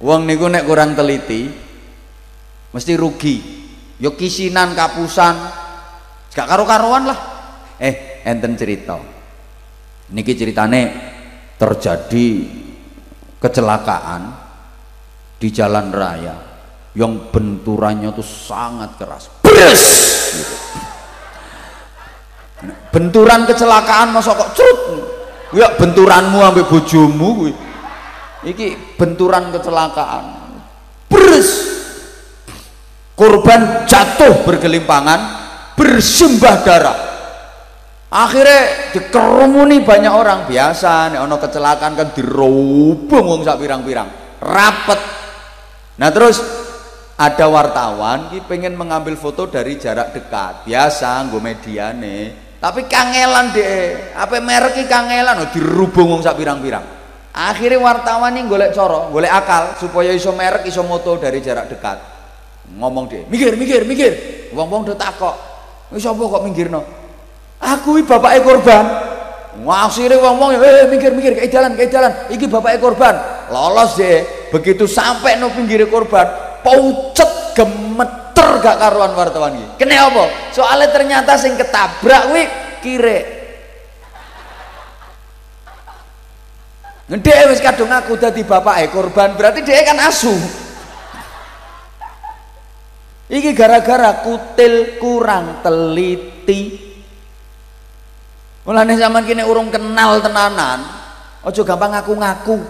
Wong niku nek kurang teliti mesti rugi. Yo kisinan kapusan. Gak karo-karuan lah. Eh, enten cerita. Niki ceritane terjadi kecelakaan di jalan raya yang benturannya tuh sangat keras. Bres! Benturan kecelakaan masa kok cerut. Ya benturanmu ambek bojomu kuwi. Iki benturan kecelakaan. Bres! Korban jatuh bergelimpangan, bersimbah darah. Akhirnya dikerumuni banyak orang. Biasa nih ono kecelakaan kan dirubung wong sak pirang-pirang. Rapet. Nah terus ada wartawan ki pengen mengambil foto dari jarak dekat. Biasa nggo media nih tapi kangelan deh apa merek kangelan? Oh, dirubung wong sak pirang-pirang akhirnya wartawan ini golek coro golek akal supaya iso merek iso moto dari jarak dekat. Ngomong deh mikir mikir mikir wong wong udah takok wis apa kok no aku ini bapak korban. Ngasire wong-wong eh mikir-mikir kayak jalan kayak jalan. Iki bapak korban. Lolos deh begitu sampai no pinggir korban paucet gemeter gak karuan wartawan ini kena apa? Soalnya ternyata sing ketabrak wih kire Ngedek wis kadung aku dadi bapak korban berarti dia kan asu iki gara-gara kutil kurang teliti Mulane zaman kini urung kenal tenanan, ojo gampang ngaku-ngaku.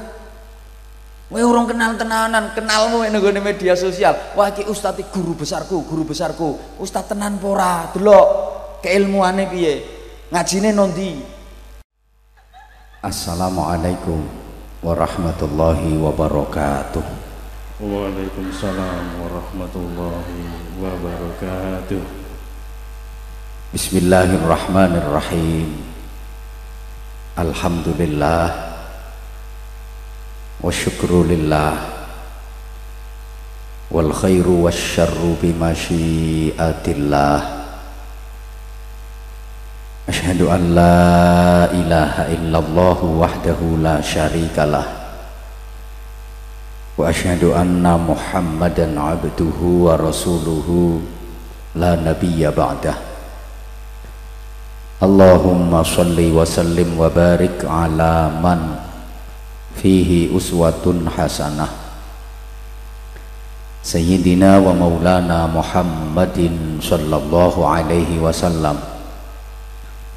Kowe urung kenal tenanan, kenalmu nek nggone media sosial. Wah iki ustaz guru besarku, guru besarku. Ustaz tenan pora, delok keilmuane piye. Ngajine nondi. Assalamualaikum warahmatullahi wabarakatuh. Waalaikumsalam warahmatullahi wabarakatuh. Bismillahirrahmanirrahim Alhamdulillah Wa syukru lillah Wal khairu wa syarru bimasyiatillah Ashadu an la ilaha illallah wahdahu la syarikalah Wa ashadu anna muhammadan abduhu wa rasuluhu La nabiyya ba'dah Allahumma salli wa sallim wa barik ala man fihi uswatun hasanah Sayyidina wa maulana Muhammadin sallallahu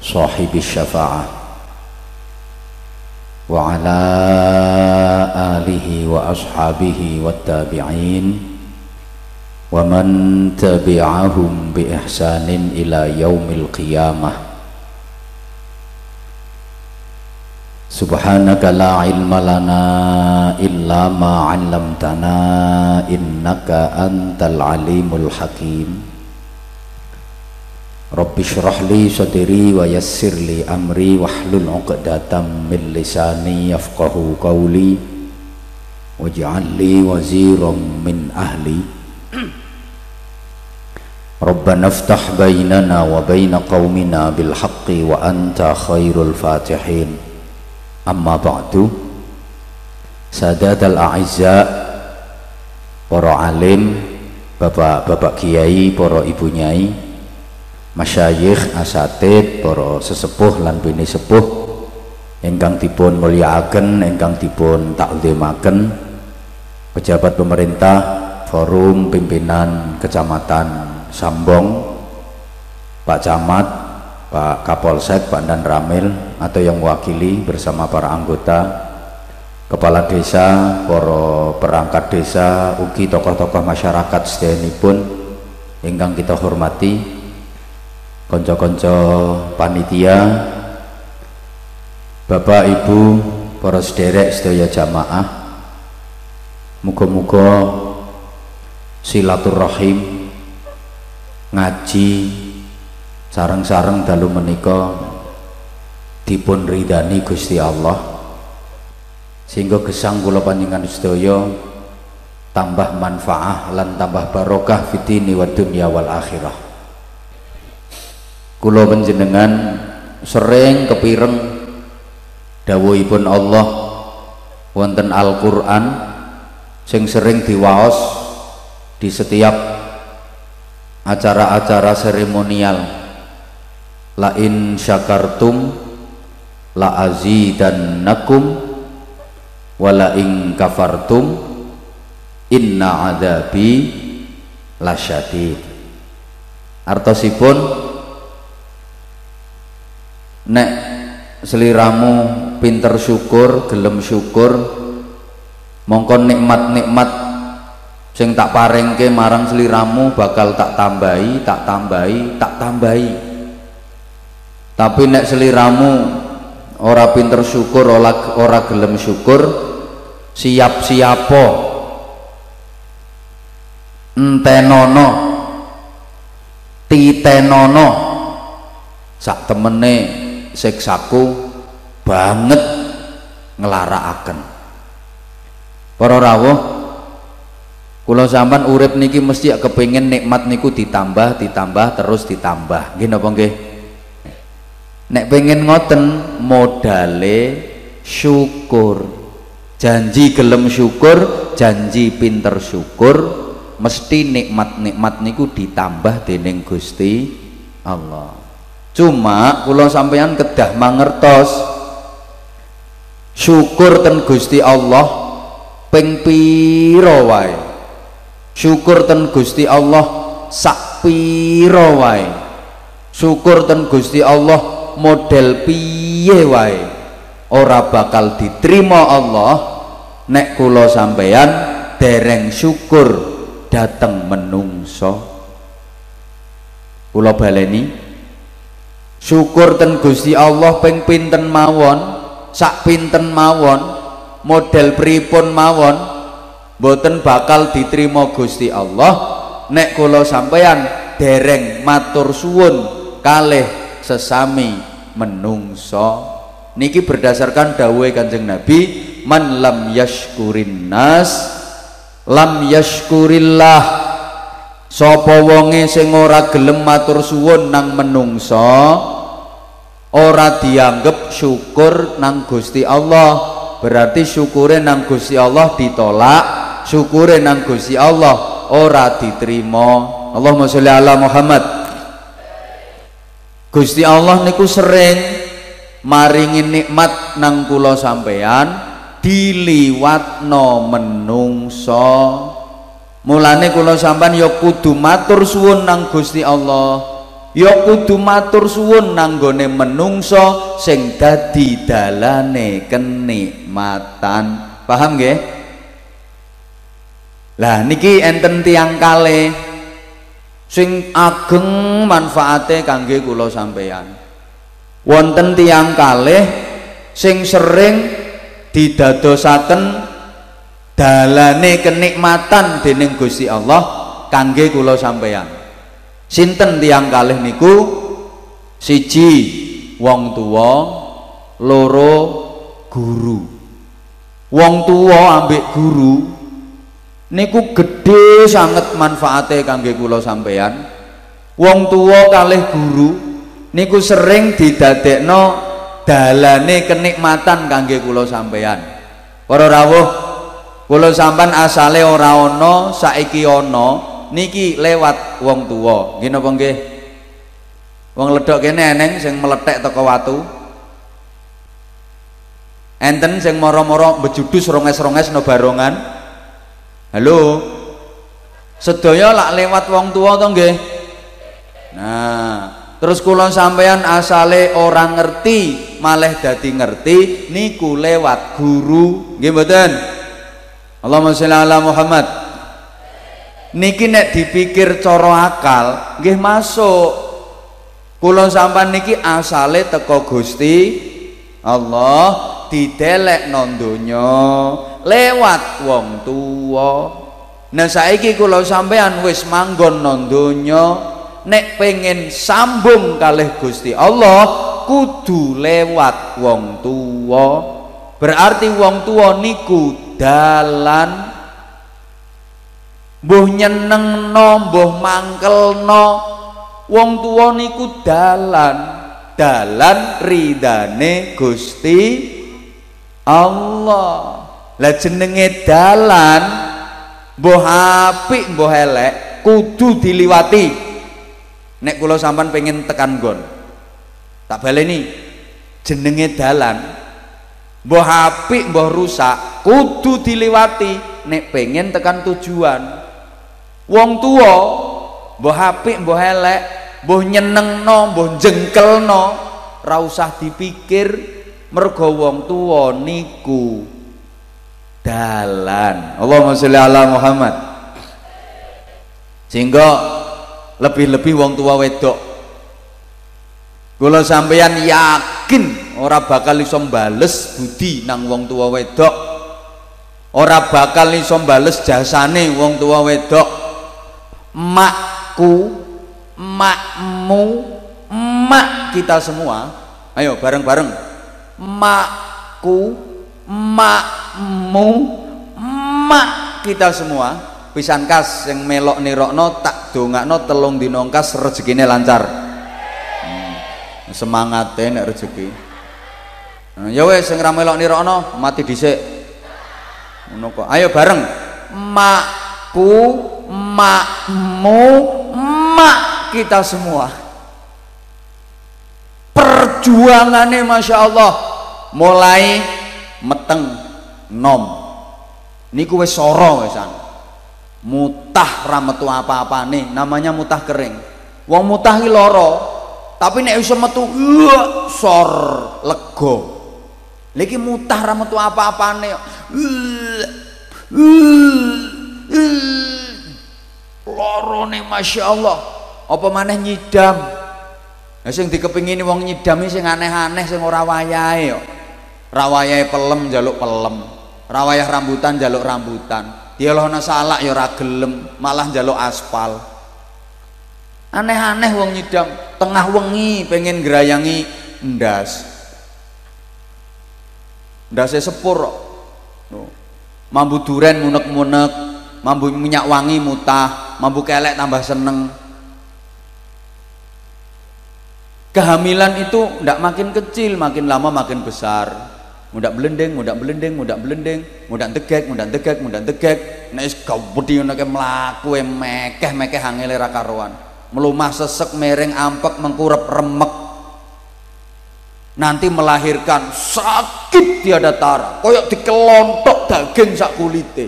صاحب الشفاعة. وعلى آله وأصحابه والتابعين ومن تبعهم بإحسان إلى يوم القيامة. سبحانك لا علم لنا إلا ما علمتنا إنك أنت العليم الحكيم. Rabbi shrah li sadri wa yassir li amri wahlul 'uqdatam min lisani yafqahu qawli waj'al li waziran min ahli. Rabbana iftah bainana wa baina qaumina bil haqqi wa anta khairul fatihin. Amma ba'du. Sadat al-a'izza Para alim Bapak-bapak kiai Para ibu nyai Masyayikh asatid Para sesepuh lan bini sepuh Engkang dipun muliakan Engkang dipun taklimaken Pejabat pemerintah Forum pimpinan Kecamatan Sambong Pak Camat Pak Kapolsek, Pak Dan Ramil atau yang mewakili bersama para anggota kepala desa, para perangkat desa, ugi tokoh-tokoh masyarakat pun ingkang kita hormati konco-konco panitia Bapak Ibu para sederek sedaya jamaah muga-muga silaturahim ngaji sarang-sarang dalu menika dipun ridani Gusti Allah. Sehingga gesang kula panjenengan sedaya tambah manfaah lan tambah barokah fitini wa dunya wal akhirah kula panjenengan sering kepireng dawuhipun Allah wonten Al-Qur'an sing sering diwaos di setiap acara-acara seremonial. La in syakartum la azidannakum wala in kafartum inna adabi lasyadid artosipun nek seliramu pinter syukur gelem syukur mongko nikmat-nikmat sing tak parengke marang seliramu bakal tak tambahi tak tambahi tak tambahi. Tapi nek seliramu ora pinter syukur ora, ora gelem syukur siap siapo entenono titenono sak temene siksaku banget ngelarakaken. Para rawuh kula sampean urip niki mesti kepengin nikmat niku ditambah ditambah terus ditambah. Nggih napa nggih? Nek pengen ngoten modale syukur. Janji gelem syukur janji pinter syukur mesti nikmat-nikmat niku ditambah dening Gusti Allah cuma kula sampeyan kedah mangertos. Syukur ten Gusti Allah ping pira wae? Syukur ten Gusti Allah sak pira wae? Syukur ten Gusti Allah model piye wae? Ora bakal diterima Allah nek kula sampeyan dereng syukur dateng menungso. Kula baleni syukur ten Gusti Allah ping pinten mawon sak pinten mawon model pripun mawon boten bakal diterima Gusti Allah. Nek kula sampeyan dereng matur suwun kalih sesami menungso. Niki berdasarkan dawuhe Kanjeng Nabi man lam yashkurin nas lam yashkurillah. Sapa wonge sing ora gelem matur suwun nang menungso ora dianggep syukur nang Gusti Allah. Berarti syukure nang Gusti Allah ditolak syukure nang Gusti Allah ora diterima. Allahumma sholli ala Muhammad. Gusti Allah niku sering maringi nikmat nang kula sampean diliwatno menungso. Mulane kula sampean ya kudu matur suwun nang Gusti Allah ya kudu matur suwun nanggone menungso sing dadi dalane kenikmatan. Paham nggih? Lah niki enten tiang kale. Sing ageng manfaate kangge kula sampeyan. Wonten tiang kale sing sering didadosaken dalane kenikmatan dening Gusti Allah kangge kula sampeyan sinten tiang kalih niku? Siji wong tua loro guru. Wong tua ambek guru niku gede sangat manfaatnya kangge kula sampean wong tua kalih guru niku sering didadekno dalane kenikmatan kangge kula sampean para rawuh kula sampean asale ora ana saiki ana niki lewat wong tua gini apa nggih? Wong ledok kene eneng sing meletek teko watu. Enten sing moro-moro bejudus ronges-ronges no barongan. Halo? Sedaya lak lewat wong tua to nggih? Nah terus kula sampean asale orang ngerti malah dadi ngerti niku lewat guru. Nggih mboten? Allahumma sholli ala Muhammad niki nek dipikir cara akal nggih masuk. Kula sampean niki asale teko Gusti Allah didelek donya lewat wong tua nah saiki sampean wis manggon donya nek pengen sambung kalih Gusti Allah kudu lewat wong tua berarti wong tua niku dalan mbuh nyenengno mbuh mangkelno. Wong tuwa niku dalan dalan ridane Gusti Allah. Lah jenenge dalan mbah apik mbah elek kudu diliwati. Nek kula sampean pengen tekan gon tak baleni. Jenenge dalan mbah apik mbah rusak kudu diliwati. Nek pengen tekan tujuan wong tua mbah apik mbah elek mbah nyenengno mbah jengkelno ra usah dipikir mergo wong tua niku dalan. Allahumma sholli ala Muhammad. Sehingga lebih-lebih wong tua wedok. Kula sampeyan yakin ora bakal iso bales budi nang wong tua wedok. Ora bakal iso bales jasane wong tua wedok makku makmu mak kita semua. Ayo bareng-bareng. Makku makmu mak kita semua. Pisan kas yang melok nirokno tak dongakno telung dinongkas rezekine lancar. Hmm. semangatnya rezeki. Nah, ya wes sing melok nirokno mati dhisik. Ayo bareng. Makku makmu mak kita semua. Perjuangannya Masya Allah mulai meteng nom. Niku wis soro wisan mutah rametu apa-apa nih namanya mutah kering. Wong mutah loro tapi nek iso metu uh, sor lego lagi mutah rametu apa-apa nih uh, uh, loro nih masya Allah. Apa maneh nyidam? Nah, sing dikepingini wong nyidam sing aneh-aneh sing ora wayahe yo. Rawayah pelem jaluk pelem. Rawayah rambutan jaluk rambutan. Dialahna salak ya ora gelem malah jaluk aspal. Aneh-aneh wong nyidam. Tengah wengi pengen gerayangi ndas. Ndase sepur mambu duren munek-munek mambu minyak wangi mutah mambu kelek tambah seneng. Kehamilan itu tidak makin kecil makin lama makin besar. Mudak belendeng mudak belendeng mudak belendeng mudak tegek mudak tegek mudak tegek. Nek gawedi ngono ke mlaku mekeh mekeh angele ra karuan. Melumah sesek mereng ampek mengkurep remek. Nanti melahirkan sakit tiada tara. Koyok dikelontok daging sak kulite.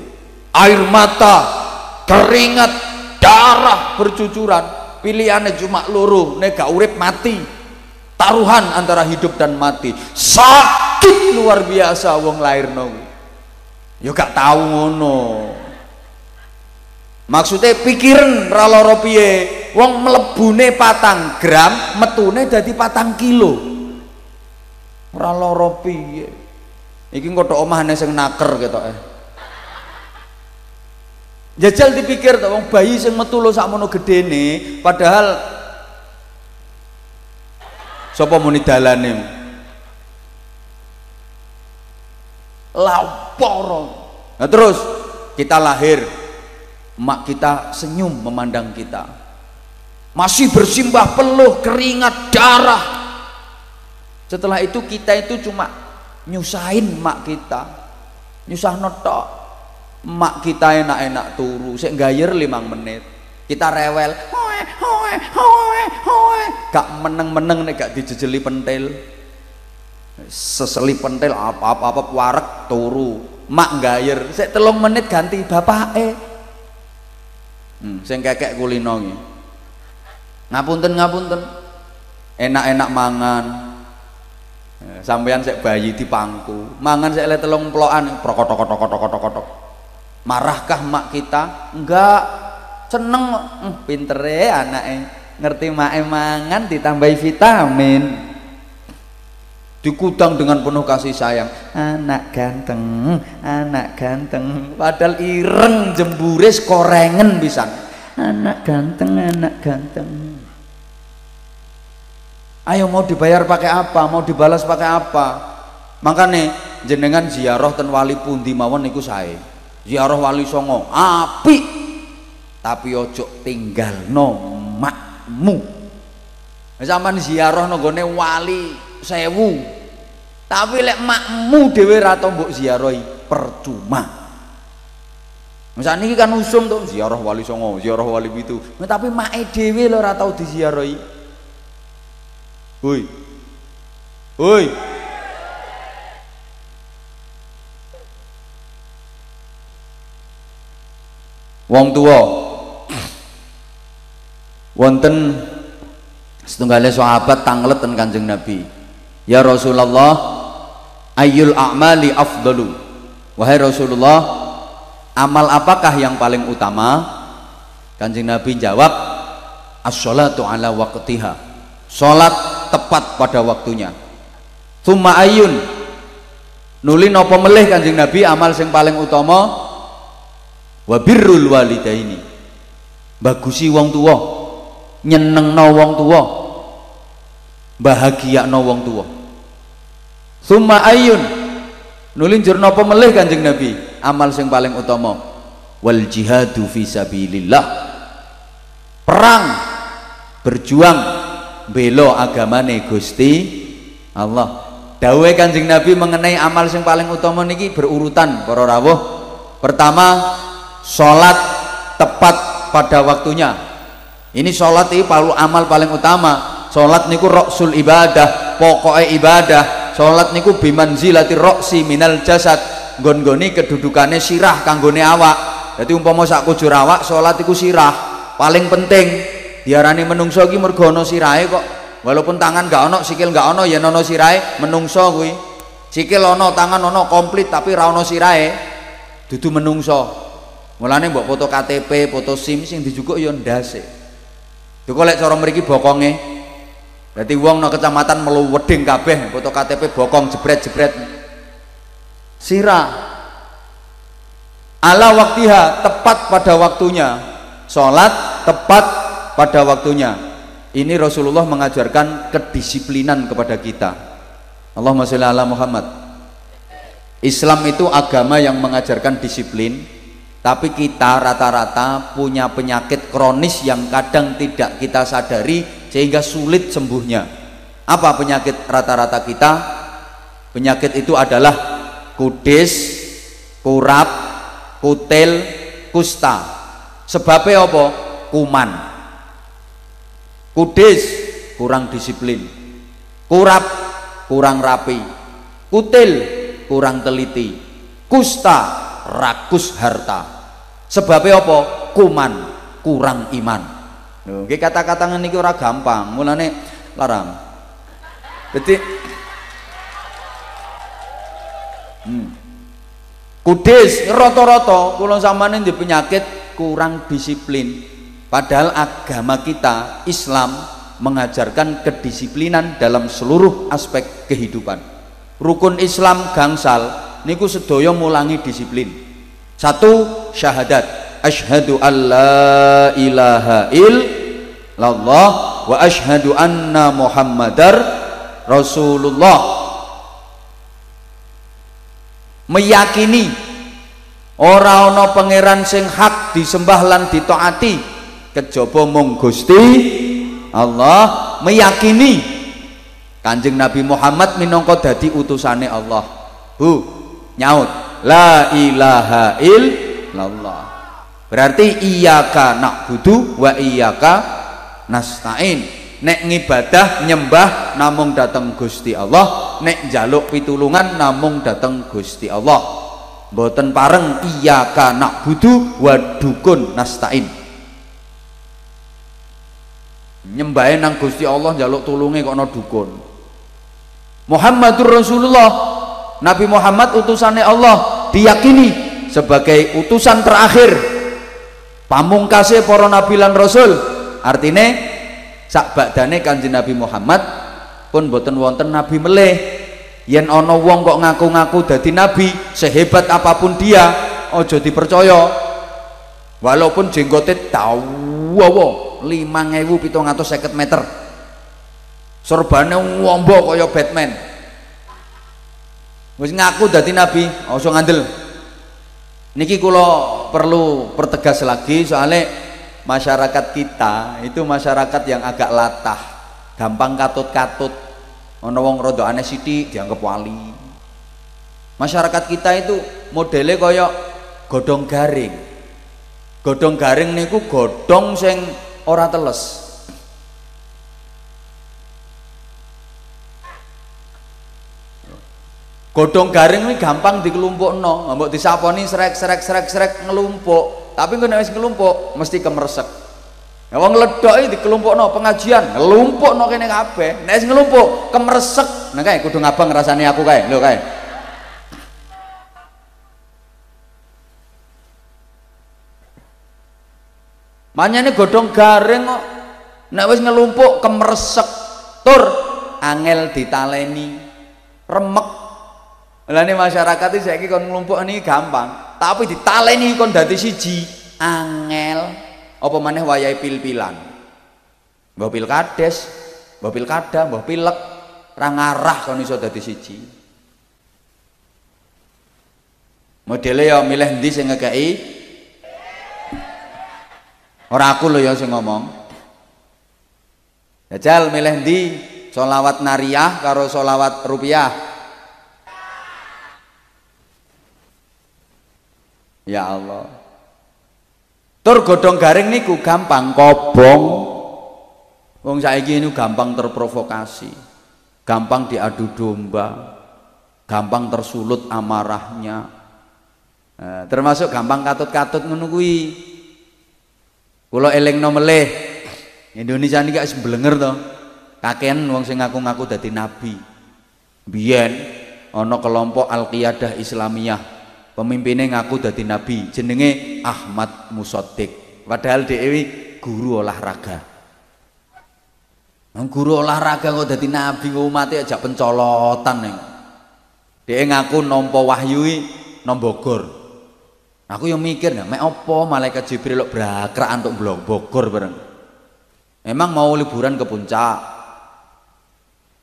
Air mata keringat darah bercucuran. Pilihannya cuma luruh nek gak urip mati. Taruhan antara hidup dan mati. Sakit luar biasa wong lahir nong yo gak tahu ngono. Maksudnya pikiran raloro piye? Wong melebune patang gram metune jadi patang kilo. Raloro piye? Iki kodok omahane sing naker gitu eh jajal dipikir tuh bayi sing metu lo sakmono gedene padahal sapa muni dalane? Lapor nah terus kita lahir mak kita senyum memandang kita. Masih bersimbah peluh keringat darah. Setelah itu kita itu cuma nyusahin mak kita. Nyusah notok mak kita enak-enak turu saya gayer limang menit. Kita rewel hoe hoe hoe hoe. Gak meneng-meneng nih gak dijejeli pentil. Seseli pentil apa-apa apa warek turu. Mak gayer saya telung menit ganti bapak eh hmm, sing kekek kulino ngapunten ngapunten enak-enak mangan. Eh, sampean saya bayi di pangku mangan saya lihat telung peloan prokotok kotok kotok kotok kotok marahkah mak kita? Enggak. Seneng. Hmm, pinter ya anaknya ngerti mak mangan ditambahi vitamin. Dikutang dengan penuh kasih sayang. Anak ganteng anak ganteng. Padahal ireng jemburis korengen bisa anak ganteng anak ganteng. Ayo mau dibayar pakai apa? Mau dibalas pakai apa? Makanya jenengan ziarah ten wali pundi mawon niku saya ziarah wali songo api tapi ojo tinggal no makmu zaman ziarah nogone wali sewu tapi lek makmu dhewe ra mbok ziarahi percuma Misalnya ini kan usum tuh ziarah wali songo, ziarah wali itu. Nah, tapi mae dewi lo ratau diziarahi. Hui. Hui. Wong tua wonten setunggalnya sahabat tangleten kanjeng Nabi. Ya Rasulullah ayul a'mali afdalu? Wahai Rasulullah amal apakah yang paling utama? Kanjeng Nabi jawab as-sholatu ala waqtiha. Sholat tepat pada waktunya. Thumma ayun nuli nopo melih kanjeng Nabi amal yang paling utama wa birrul walidaini. Bagusi wong tua nyeneng no wong tua bahagia no wong tua thumma ayun nulin jur nopo melih kanjeng Nabi? Amal yang paling utama. Wal jihadu fi sabilillah. Perang. Berjuang. Belo agamane Gusti Allah. Dawe kanjeng Nabi mengenai amal yang paling utama niki berurutan para rawuh. Pertama sholat tepat pada waktunya. Ini sholat ini palu amal paling utama. Sholat niku roksul ibadah pokoknya ibadah. Sholat niku bimanzilati roksi minal jasad. Gon-goni kedudukannya sirah kanggone awak. Jadi umpama sak kujur awak sholat iku sirah. Paling penting diarani menungso ki mergo ana sirahe kok. Walaupun tangan gak ono sikil gak ono ya ono sirahe menungso kuwi. Sikil ono tangan ono komplit tapi ra ono sirahe. Menungso mulane mbok foto KTP foto SIM sing dijukuk ya ndase Duh lek cara mriki bokonge? Berarti wong no kecamatan melu weding kabeh foto KTP bokong jebret-jebret. Sirah. Ala waktiha tepat pada waktunya. Sholat tepat pada waktunya. Ini Rasulullah mengajarkan kedisiplinan kepada kita. Allahumma sholli ala Muhammad. Islam itu agama yang mengajarkan disiplin tapi kita rata-rata punya penyakit kronis yang kadang tidak kita sadari sehingga sulit sembuhnya. Apa penyakit rata-rata kita? Penyakit itu adalah kudis kurap kutil kusta. Sebabnya apa? Kuman. Kudis kurang disiplin. Kurap kurang rapi. Kutil kurang teliti. Kusta rakus harta sebabnya apa? Kuman kurang iman. Oke kata-kata ini ora gampang. Mulane larang. Jadi hmm. kudis roto-roto kulon samane di penyakit kurang disiplin. Padahal agama kita Islam mengajarkan kedisiplinan dalam seluruh aspek kehidupan. Rukun Islam gangsal niku sedoyo mulangi disiplin satu syahadat. Asyhadu alla ilaha illallah wa asyhadu anna muhammadar rasulullah. Meyakini ora ana pangeran sing hak disembah lan ditaati kejaba mung Gusti Allah. Meyakini Kanjeng Nabi Muhammad minangka dadi utusane Allah. Bu, nyaut la ilaha illallah. Berarti iyyaka na'budu wa iyyaka nasta'in. Nek ngibadah nyembah namung dateng Gusti Allah. Nek jaluk pitulungan namung dateng Gusti Allah. Boten pareng iya nak budu wadukun nastain. Nyembahe nang Gusti Allah jaluk tulunge kok ana dukun. Muhammadur Rasulullah Nabi Muhammad utusannya Allah diyakini sebagai utusan terakhir. Pamungkasnya para nabi lan rasul. Artinya sak badane kanjeng Nabi Muhammad pun boten wonten nabi meleh. Yen ana wong kok ngaku-ngaku dadi nabi sehebat apa pun dia ojo dipercaya. Walaupun jenggote dawa 5750 meter. Serbane wombo kaya Batman wis ngaku dadi nabi ojo ngandel. Niki kula perlu pertegas lagi soalnya masyarakat kita itu masyarakat yang agak latah gampang katut-katut. Ono wong rodo aneh siti dianggap wali. Masyarakat kita itu modelnya koyok godong garing. Godhong garing niku godhong sing ora teles godhong garing ini gampang dikelumpukno mbok disaponi srek ngelumpuk tapi nek wis ngelumpuk mesti kemeresek Ya wong ledok iki dikelumpukno pengajian, ngelumpukno kene kabeh. Nek wis ngelumpuk, kemeresek. Nah kae kudu ngabang rasane aku kae. Lho kae. Manyane godhong garing kok. Nek ngelumpuk kemeresek, tur angel ditaleni. Remek. Lah ini masyarakat iki saiki kon nglumpuk ini gampang, tapi ditaleni kon dadi siji, angel. Apa maneh wayahe pil-pilan. Mbah pilkades, mbah pilkada, mbah pilek, ra ngarah kon iso dadi siji. Modele ya milih ndi sing ngekeki Ora aku lho ya sing ngomong. Jajal milih ndi? Solawat nariyah karo solawat rupiah. Ya Allah. Tur godhong garing niku gampang kobong. Wong saiki ini gampang terprovokasi. Gampang diadu domba. Gampang tersulut amarahnya. Eh, termasuk gampang katut-katut ngono kuwi. Kula elingno melih. Indonesia niki wis blenger to. Kakean wong sing ngaku-ngaku dadi nabi. Biyen ana kelompok Al-Qiyadah Islamiyah. Pemimpinnya ngaku dadi nabi, jenenge Ahmad Musaddiq. Padahal dhewe guru olahraga. Guru olahraga kok dadi nabi umatnya aja pencolotan ning. Dhek ngaku nampa wahyu nang Bogor. Aku yang mikir, nah, mek opo malaikat Jibril lo berakrak untuk blok Bogor bareng. Emang mau liburan ke puncak.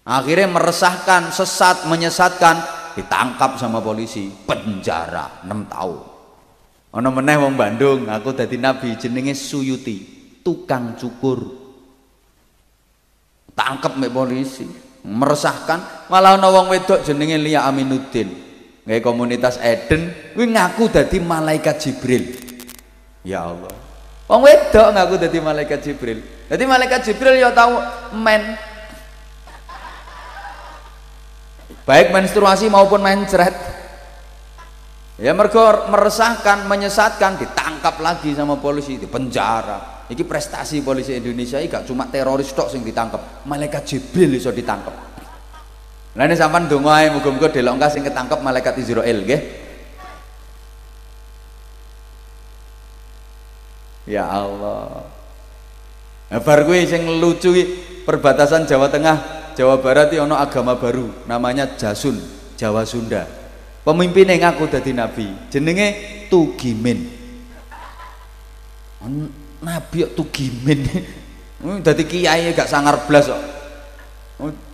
Akhirnya meresahkan, sesat, menyesatkan, ditangkap sama polisi, penjara 6 tahun. Ono meneh wong Bandung, aku dadi nabi jenenge Suyuti, tukang cukur. Tangkap mek polisi, meresahkan, malah ono wong wedok jenenge Lia Aminuddin Gaya komunitas Eden kuwi ngaku dadi malaikat Jibril. Ya Allah. Wong wedok ngaku dadi malaikat Jibril. Dadi malaikat Jibril ya tahu men baik menstruasi maupun mencret ya mergo meresahkan menyesatkan ditangkap lagi sama polisi di penjara. Ini prestasi polisi Indonesia ini gak cuma teroris tok sing ditangkap. Malaikat Jibril iso ditangkap. Lah ini sampean donga ae muga-muga sing malaikat Israel nggih. Ya Allah. Nah, bar kuwi sing lucu perbatasan Jawa Tengah, Jawa Barat iki ana agama baru namanya Jasun, Jawa Sunda. Pemimpinnya ngaku dadi nabi, jenenge Tugimin. Nabi kok Tugimin. Dadi kiai gak sangar blas kok.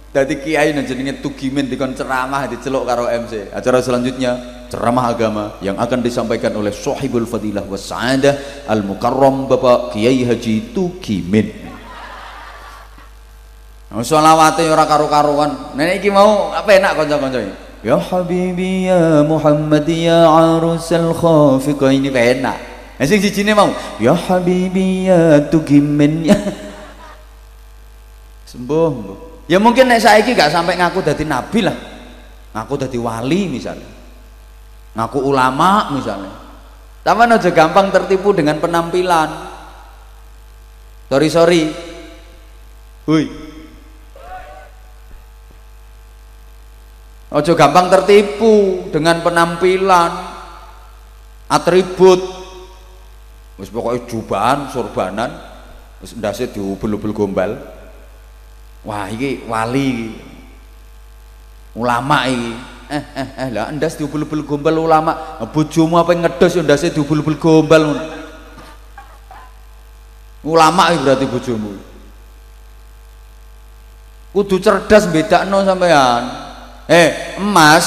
Dadi kiai nang jenenge Tugimin dikon ceramah diceluk karo MC. Acara selanjutnya ceramah agama yang akan disampaikan oleh Sohibul Fadilah wa Sa'adah Al Mukarram Bapak Kiai Haji Tugimin. Nah, Solawate ora karo-karuan. Nenek iki mau apa enak kanca-kanca Ya Habibi ya Muhammad ya arusal khafiq ini enak. Nah, sing sijine mau Ya Habibi ya Tugimin ya. Sembuh. Ya mungkin nek saiki gak sampai ngaku dadi nabi lah. Ngaku dadi wali misalnya. Ngaku ulama misalnya. Tapi aja gampang tertipu dengan penampilan. Sorry sorry. Hui. Ojo gampang tertipu dengan penampilan, atribut. Wis pokoknya jubahan, sorbanan, wis ndase diubel-ubel gombal. Wah, iki wali Ulama iki. Eh eh eh lah ndas diubul-ubul gombal ulama. Bojomu apa ngedos ya ndase diubul-ubul gombal Ulama iki berarti bojomu. Kudu cerdas bedakno sampean. Eh, emas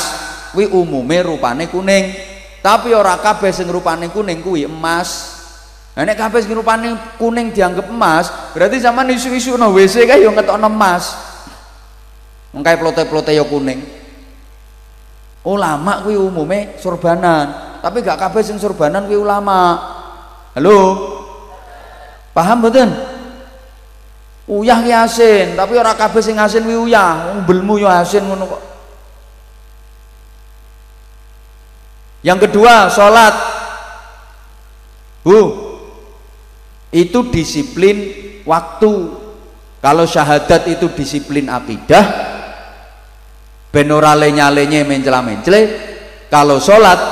kuwi umume rupane kuning. Tapi ora kabeh sing rupane kuning kuwi emas. Nah, nek kabeh sing rupane kuning dianggap emas, berarti zaman isu-isu no WC kae yo ngetokno emas. Wong kae plote-plote yo kuning. Ulama kuwi umume sorbanan, tapi gak kabeh sing sorbanan kuwi ulama. halo paham betul uyah ki asin tapi ora kabeh sing asin kuwi uyah belmu yo asin ngono kok yang kedua sholat. Bu itu disiplin waktu. Kalau syahadat itu disiplin akidah benora lenyale mencela mencele kalau sholat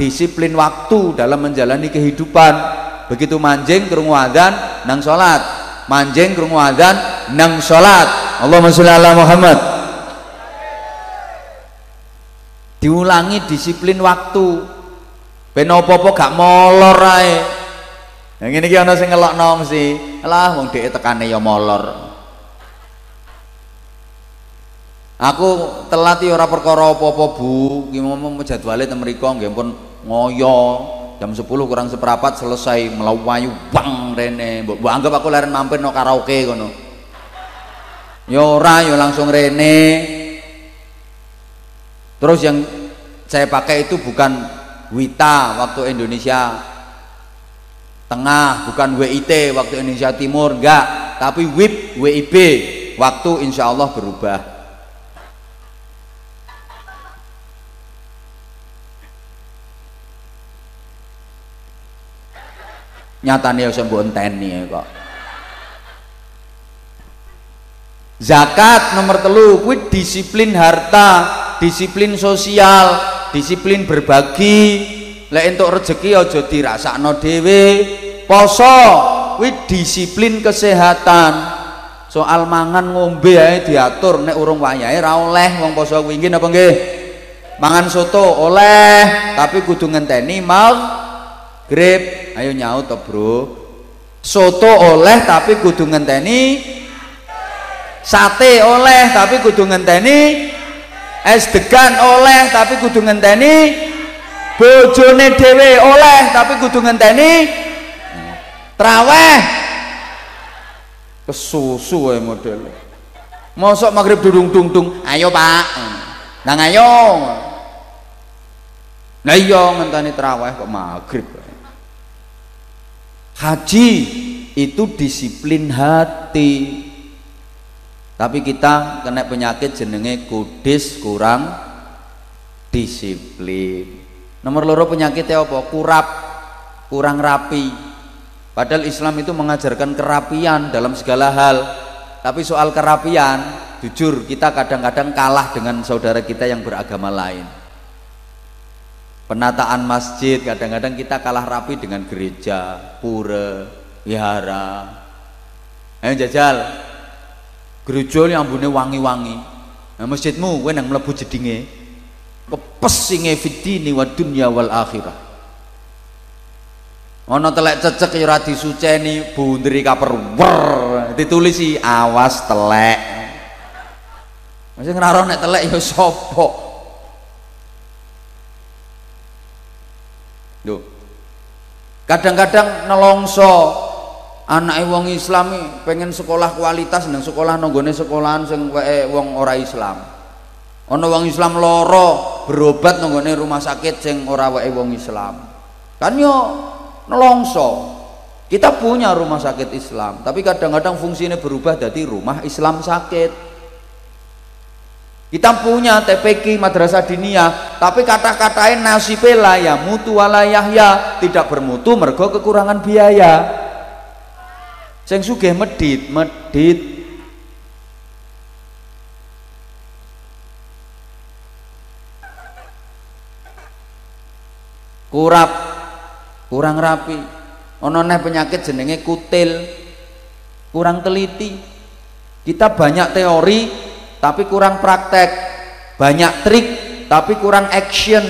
disiplin waktu dalam menjalani kehidupan. Begitu manjing kerungu adzan nang sholat. Manjing kerungu adzan nang sholat. Allahumma sholli ala Muhammad diulangi disiplin waktu ben gak molor ae yang ini ki ana sing ngelokno mesti lah wong dhek tekane ya molor Aku telat ya ora perkara apa-apa Bu, ki mau jadwale teng mriku nggih pun ngoyo. Jam 10 kurang seperempat selesai melawayu bang rene. Mbok anggap aku leren mampir no karaoke ngono. Ya ora ya langsung rene. Terus yang saya pakai itu bukan Wita waktu Indonesia Tengah, bukan WIT waktu Indonesia Timur, enggak, tapi WIP, WIB waktu insya Allah berubah. wis mbok enteni kok. Zakat nomor telu kuwi disiplin harta disiplin sosial disiplin berbagi. Lek entuk rezeki aja dirasakno dhewe. Poso kuwi disiplin kesehatan. Soal mangan ngombe ae diatur nek urung wayahe ra oleh wong poso kuwi. Nggih napa nggih? Mangan soto oleh tapi kudu ngenteni grip. Ayo nyaut to bro. Soto oleh tapi kudu ngenteni sate oleh tapi kudu ngenteni es degan oleh tapi kudu ngenteni bojone dhewe oleh tapi kudu ngenteni traweh. Kesusu ya model. Mosok maghrib durung dung dung ayo pak. Nang ayo. Nah iya ngenteni traweh kok maghrib Haji itu disiplin hati. Tapi kita kena penyakit jenenge kudis kurang disiplin. Nomor loro penyakitnya apa? Kurap, kurang rapi. Padahal Islam itu mengajarkan kerapian dalam segala hal. Tapi soal kerapian, jujur kita kadang-kadang kalah dengan saudara kita yang beragama lain penataan masjid kadang-kadang kita kalah rapi dengan gereja pura wihara ayo jajal gereja ini ambune wangi-wangi. Nah, masjidmu gue nang melebu jedinge kepesinge fitini wa dunya wal akhirah. Ono telek cecek ya ora disuceni bundri kaper wer ditulisi awas telek. Masih ngeraro nek telek ya sapa. Kadang-kadang nelongso anak wong Islam pengen sekolah kualitas nang sekolah nonggone sekolahan sing wae wong ora Islam. Ana wong Islam loro berobat nonggone rumah sakit sing ora wae wong Islam. Kan yo nelongso. Kita punya rumah sakit Islam, tapi kadang-kadang fungsinya berubah jadi rumah Islam sakit. Kita punya TPK Madrasah Diniyah, tapi kata-katain nasibela ya mutu wala yahya tidak bermutu mergo kekurangan biaya. Sing sugih medit, medit. Kurap, kurang rapi. Ono penyakit jenenge kutil, kurang teliti. Kita banyak teori, tapi kurang praktek banyak trik tapi kurang action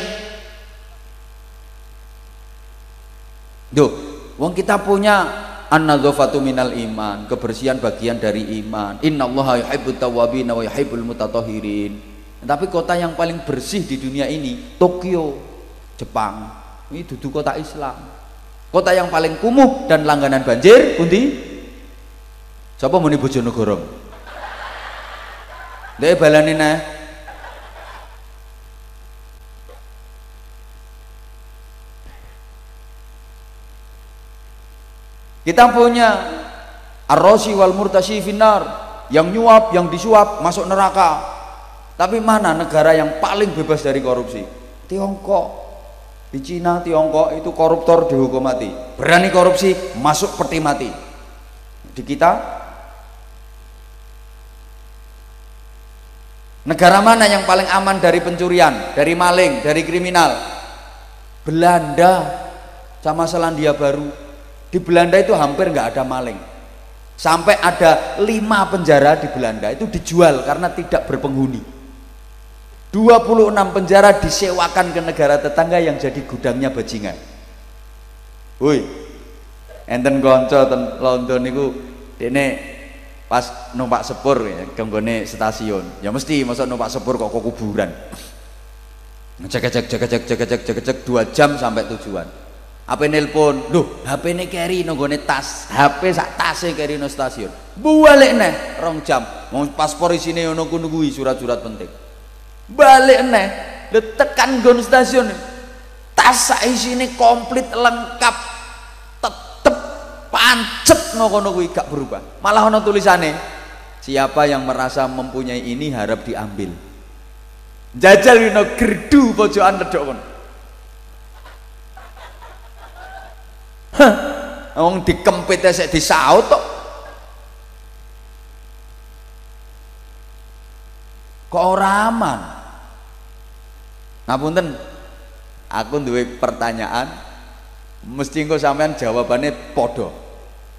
Duh, wong kita punya an-nadzafatu minal iman, kebersihan bagian dari iman. Innallaha yuhibbut tawwabin wa yuhibbul mutatahhirin. Tapi kota yang paling bersih di dunia ini Tokyo, Jepang. Ini duduk kota Islam. Kota yang paling kumuh dan langganan banjir, pundi? Siapa muni Bojonegoro? Dek balani nah. Kita punya arrosi wal murtasi finar yang nyuap yang disuap masuk neraka. Tapi mana negara yang paling bebas dari korupsi? Tiongkok. Di Cina Tiongkok itu koruptor dihukum mati. Berani korupsi masuk peti mati. Di kita? Negara mana yang paling aman dari pencurian dari maling dari kriminal? Belanda sama Selandia Baru di Belanda itu hampir nggak ada maling. Sampai ada lima penjara di Belanda itu dijual karena tidak berpenghuni. 26 penjara disewakan ke negara tetangga yang jadi gudangnya bajingan. Woi, enten konco ten London itu, dene pas numpak sepur ya, kenggone stasiun. Ya mesti masa numpak sepur kok, kok kuburan. Cek cek cek cek cek cek cek cek dua jam sampai tujuan apa nelpon. Loh HP ini carry nonggone tas. HP sak tasnya carry no stasiun. Balik nih rong jam. Mau paspor isine ono nunggu surat-surat penting. Balik neh tekan gon stasiun. Tas ini komplit lengkap tetep pancet no kono gak berubah. Malah ono tulisannya siapa yang merasa mempunyai ini harap diambil. Jajal wino gerdu pojokan ledok kon Hah, wong dikempit sik disaut tok. Kok ora aman? ngapunten? Aku duwe pertanyaan mesti engko sampean jawabannya podo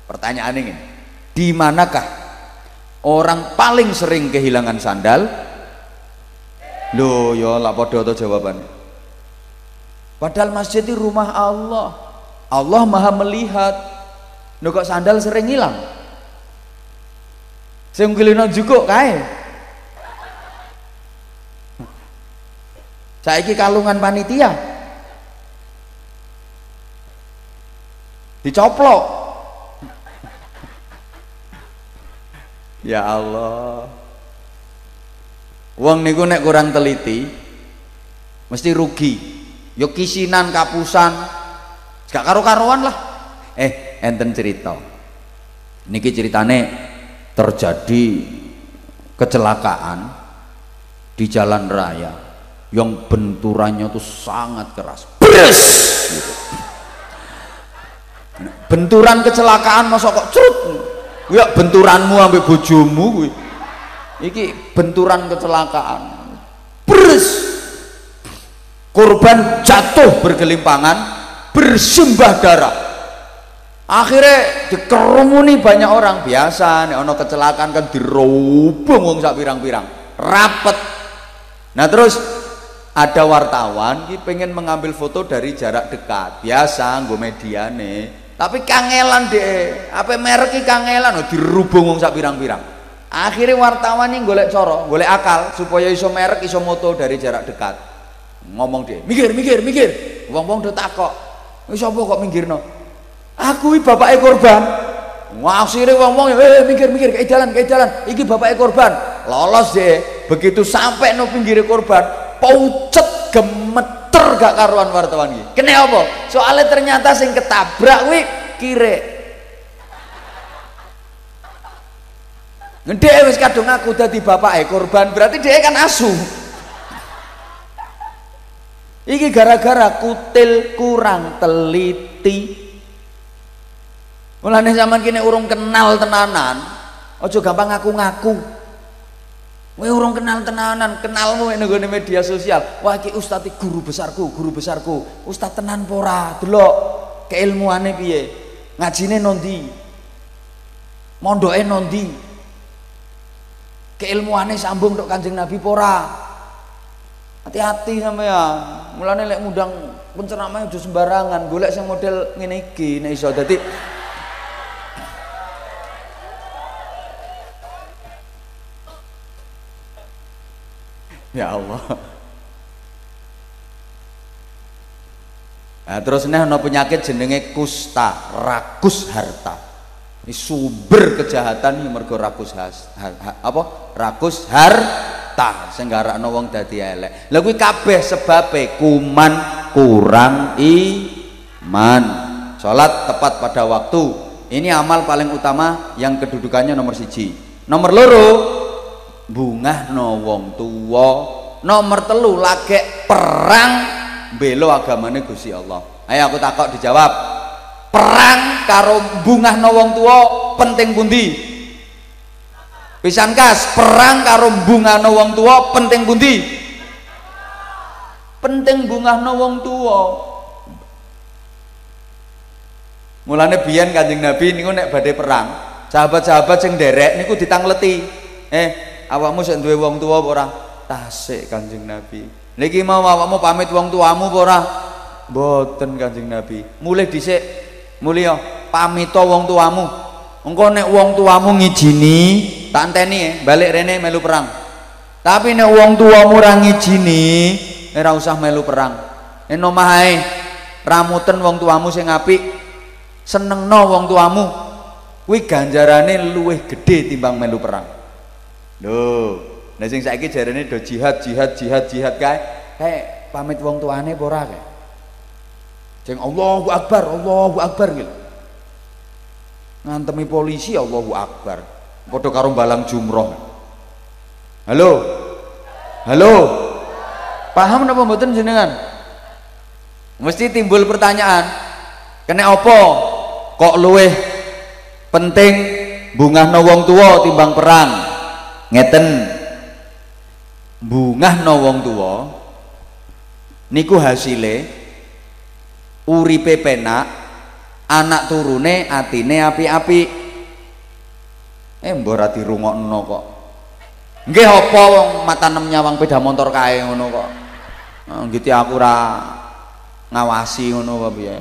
pertanyaan ini di manakah orang paling sering kehilangan sandal? Lo ya lah podo atau jawabannya. Padahal masjid itu rumah Allah Allah maha melihat. Lo kok sandal sering hilang? Saya mungkin juga kae. Saiki kalungan panitia. Dicoplok. Ya Allah. Wong niku nek kurang teliti mesti rugi. Yo kisinan kapusan gak karo-karuan lah eh enten cerita niki ceritane terjadi kecelakaan di jalan raya yang benturannya tuh sangat keras Bres! Gitu. benturan kecelakaan masa kok cerut ya benturanmu sampai bojomu gue iki benturan kecelakaan Bres! korban jatuh bergelimpangan bersimbah darah. Akhirnya dikerumuni banyak orang. Biasa nih ono kecelakaan kan dirobong wong sak pirang-pirang. Rapet. Nah terus ada wartawan ki pengen mengambil foto dari jarak dekat. Biasa gue media nih tapi kangelan deh apa merek kangelan? Oh, dirubung wong sak pirang-pirang. Akhirnya wartawan ini golek coro golek akal supaya iso merek iso moto dari jarak dekat. Ngomong deh mikir mikir mikir. Wong wong udah takok wis apa kok no aku bapak korban ngasire wong wong eh mikir kayak jalan kayak jalan iki bapak korban lolos deh begitu sampai no pinggir korban paucet gemeter gak karuan wartawan iki. Kene apa? Soalnya ternyata sing ketabrak kuwi kire. Ngedek wis kadung aku dadi bapake korban, berarti dia kan asu. Iki gara-gara kutil kurang teliti. Mulane zaman kini urung kenal tenanan, ojo gampang ngaku-ngaku. Kowe urung kenal tenanan, kenalmu nek nggone media sosial. Wah iki ustaz guru besarku, guru besarku. Ustaz tenan pora, delok keilmuane piye. Ngajine nondi. Mondoke nondi. Keilmuane sambung tok Kanjeng Nabi pora. Hati-hati sampean. Mulane lek mudang penceramah aja sembarangan, golek sing model ngene iki nek iso. Dadi Ya Allah. Nah, terus nih ada penyakit jenenge kusta, rakus harta. Ini sumber kejahatan ini mergo rakus has, ha, ha, apa? Rakus harta sing garakno wong dadi elek. Lha kuwi kabeh sebabe kuman kurang iman. Salat tepat pada waktu, ini amal paling utama yang kedudukannya nomor siji. Nomor loro bunga no wong nomor telu lagi perang belo agamane Gusti Allah. Ayo aku takut dijawab. Perang karo bunga no wong penting pundi pisan kas perang karo bunga no wong tua penting pundi? Penting bunga no wong tua mulane biyen kanjeng Nabi niku nek badhe perang sahabat-sahabat sing derek niku ditangleti. Eh awakmu sing duwe wong tua apa ora? Tasik kanjeng Nabi. Niki mau awakmu pamit wong tuamu apa ora? Mboten kanjeng Nabi. Mulai dhisik mulya pamito wong tuamu engko nek wong tuamu ngijini tak enteni eh, balik rene melu perang. Tapi nek wong tuamu ora ngijini ora usah melu perang. Nek omah ae ramuten wong tuamu sing apik senengno wong tuamu. Kuwi ganjarane luwih gede timbang melu perang. Lho nah sing saiki jarane do jihad jihad jihad jihad kae kae pamit wong tuane apa ora? kae. Sing Allahu Akbar Allahu Akbar gitu ngantemi polisi Allahu Akbar. Padha karo balang jumroh. Halo? Halo? Paham napa mboten jenengan? Mesti timbul pertanyaan kena opo kok luweh penting bungah wong tua timbang perang? Ngeten. Bungah wong tua niku hasile uripe penak anak turune atine api-api eh mbok dirungokno kok nggih apa wong mata nem nyawang peda motor kae ngono kok nggih aku ora ngawasi ngono apa piye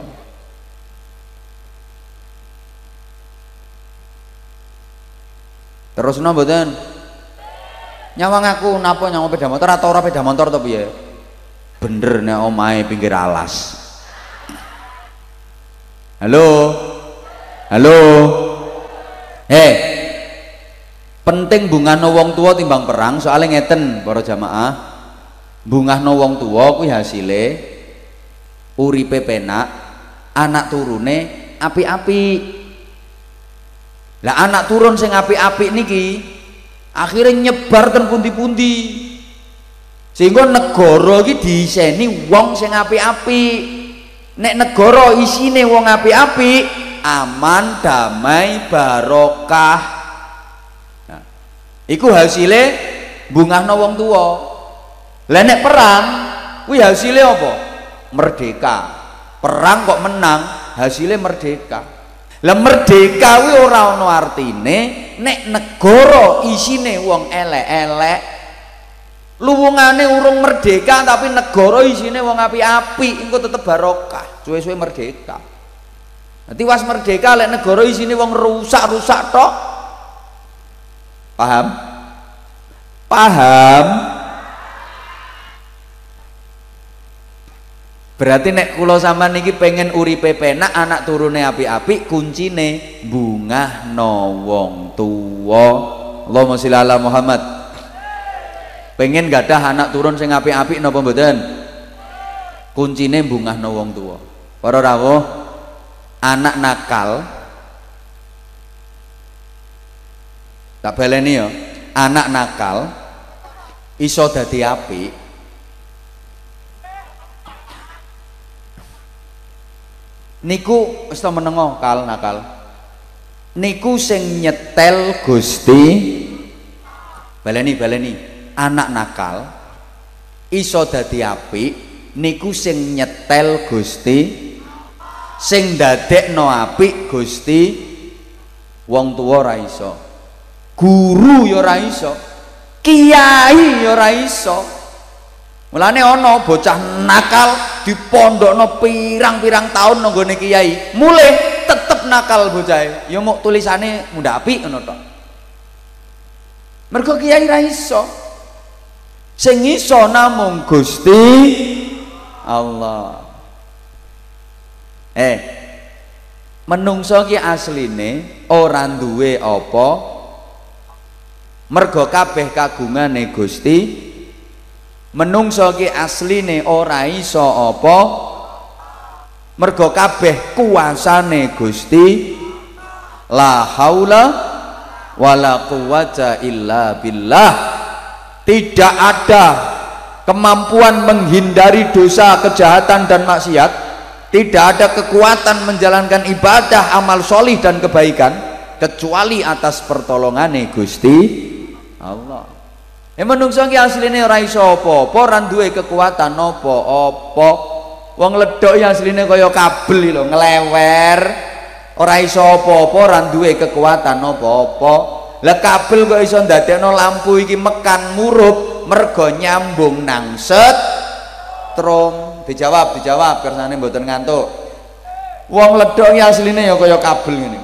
Terus no mboten? Nyawang aku napa nyawang peda motor atau ora peda motor to piye? Bener nek omahe pinggir alas. Halo? Halo? Hei. Penting bungahno wong tua timbang perang soalnya ngeten para jamaah. Bungahno wong tua kuwi hasile uripe penak, anak turune api-api lah anak turun sing apik-apik niki akhirnya nyebar ten pundi-pundi sehingga negara iki diiseni wong sing apik-apik nek negara isine wong apik-apik aman damai barokah. Nah, iku hasilnya bungahno wong tua lah nek perang kuwi hasilnya apa? Merdeka. Perang kok menang hasilnya merdeka. Lah merdeka kuwi ora ana artine nek negara isine wong elek-elek luwungane urung merdeka tapi negara isine wong api-api engko tetep barokah. Suwe-suwe merdeka. Nanti was merdeka lek negara isine wong rusak-rusak tok. Paham? Paham? Berarti nek kula sampean niki pengen uripe penak anak turune api-api kuncine bungah no wong tuwa. Allahumma sholli ala Muhammad. Pengen gadah anak turun sing api-api napa mboten? Kuncine bungah no wong tuwa. Para rawuh, anak nakal tak baleni ya, anak nakal iso dadi apik niku wis menengo kal nakal niku sing nyetel Gusti baleni baleni anak nakal iso dadi apik niku sing nyetel Gusti sing dadekno apik Gusti wong tuwa ora iso guru ya ora iso kiai ya ora iso Mulane ana bocah nakal dipondokno pirang-pirang tahun nang gone kiai, mulai tetep nakal bocah. Ya mau tulisane muda api ngono tok. Mergo kiai ra iso. Sing iso namung Gusti Allah. Eh, menungso ki asline ora duwe apa? Mergo kabeh kagungane Gusti menungso ki asline ora iso apa? Mergo kabeh kuasane Gusti la haula wala quwata illa billah tidak ada kemampuan menghindari dosa kejahatan dan maksiat. Tidak ada kekuatan menjalankan ibadah amal solih dan kebaikan kecuali atas pertolongan Gusti Allah. Ya menungso ki asline ora iso apa-apa duwe kekuatan apa-apa wong ledok ya asline kaya kabel lho ngelewer. Ora iso ora duwe kekuatan apa-apa lah kabel kok iso ndadekno lampu iki mekan murup mergo nyambung nang trom. Dijawab dijawab kersane mboten ngantuk. Wong ledok ya asline ya kaya kabel ngene.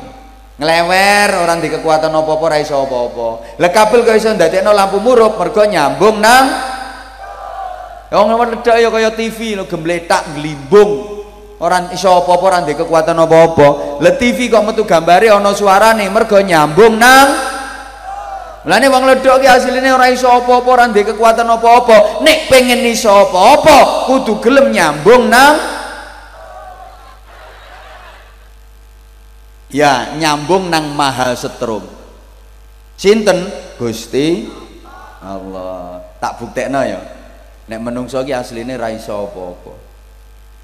Ngelewer orang di kekuatan apa-apa ora iso apa-apa. Lah kabel kok iso ndadekno lampu murup mergo nyambung nang Wong ledok ya kaya TV lho gembletak glimbung orang iso apa-apa ora ndek kekuatan apa-apa. Le TV kok metu gambare ana suarane mergo nyambung nang Mulane wong ledok ki asline ora iso apa-apa ora ndek kekuatan apa-apa. Nek pengen iso apa-apa kudu gelem nyambung nang Ya, nyambung nang Maha Setrum. Sinten? Gusti Allah. Tak buktekno ya. Nek menungso ki asline ra iso apa-apa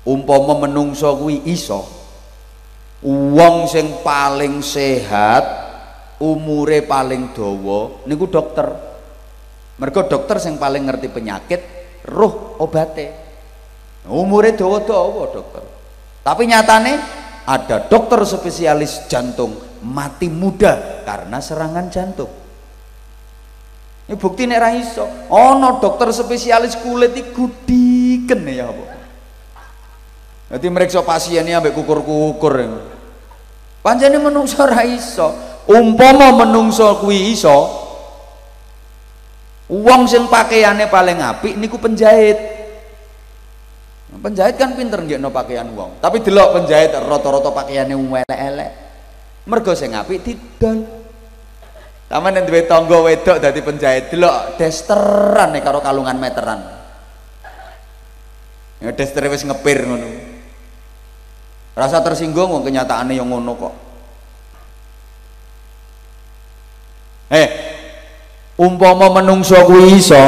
umpama menungso kuwi iso wong sing paling sehat umure paling dawa niku dokter. Mergo dokter sing paling ngerti penyakit roh obate. Umure dawa-dawa dokter. Tapi nyatane ada dokter spesialis jantung mati muda karena serangan jantung. Ini bukti nek ra iso. Ana dokter spesialis kulit iki gudiken ya apa Nanti mereka pasiennya ambek kukur-kukur. Panjane menungso ra iso. Umpama menungso kuwi iso, uang sing pakaiannya paling apik niku penjahit. Penjahit kan pinter no pakaian uang. Tapi delok penjahit rata-rata pakaiannya elek-elek. Mergo sing apik didol. Taman yang duwe tangga wedok dadi penjahit delok desteran nih karo kalungan meteran. Ya destere wis ngepir ngono rasa tersinggung wong kenyataannya yang ngono kok eh umpama menungso kuwi iso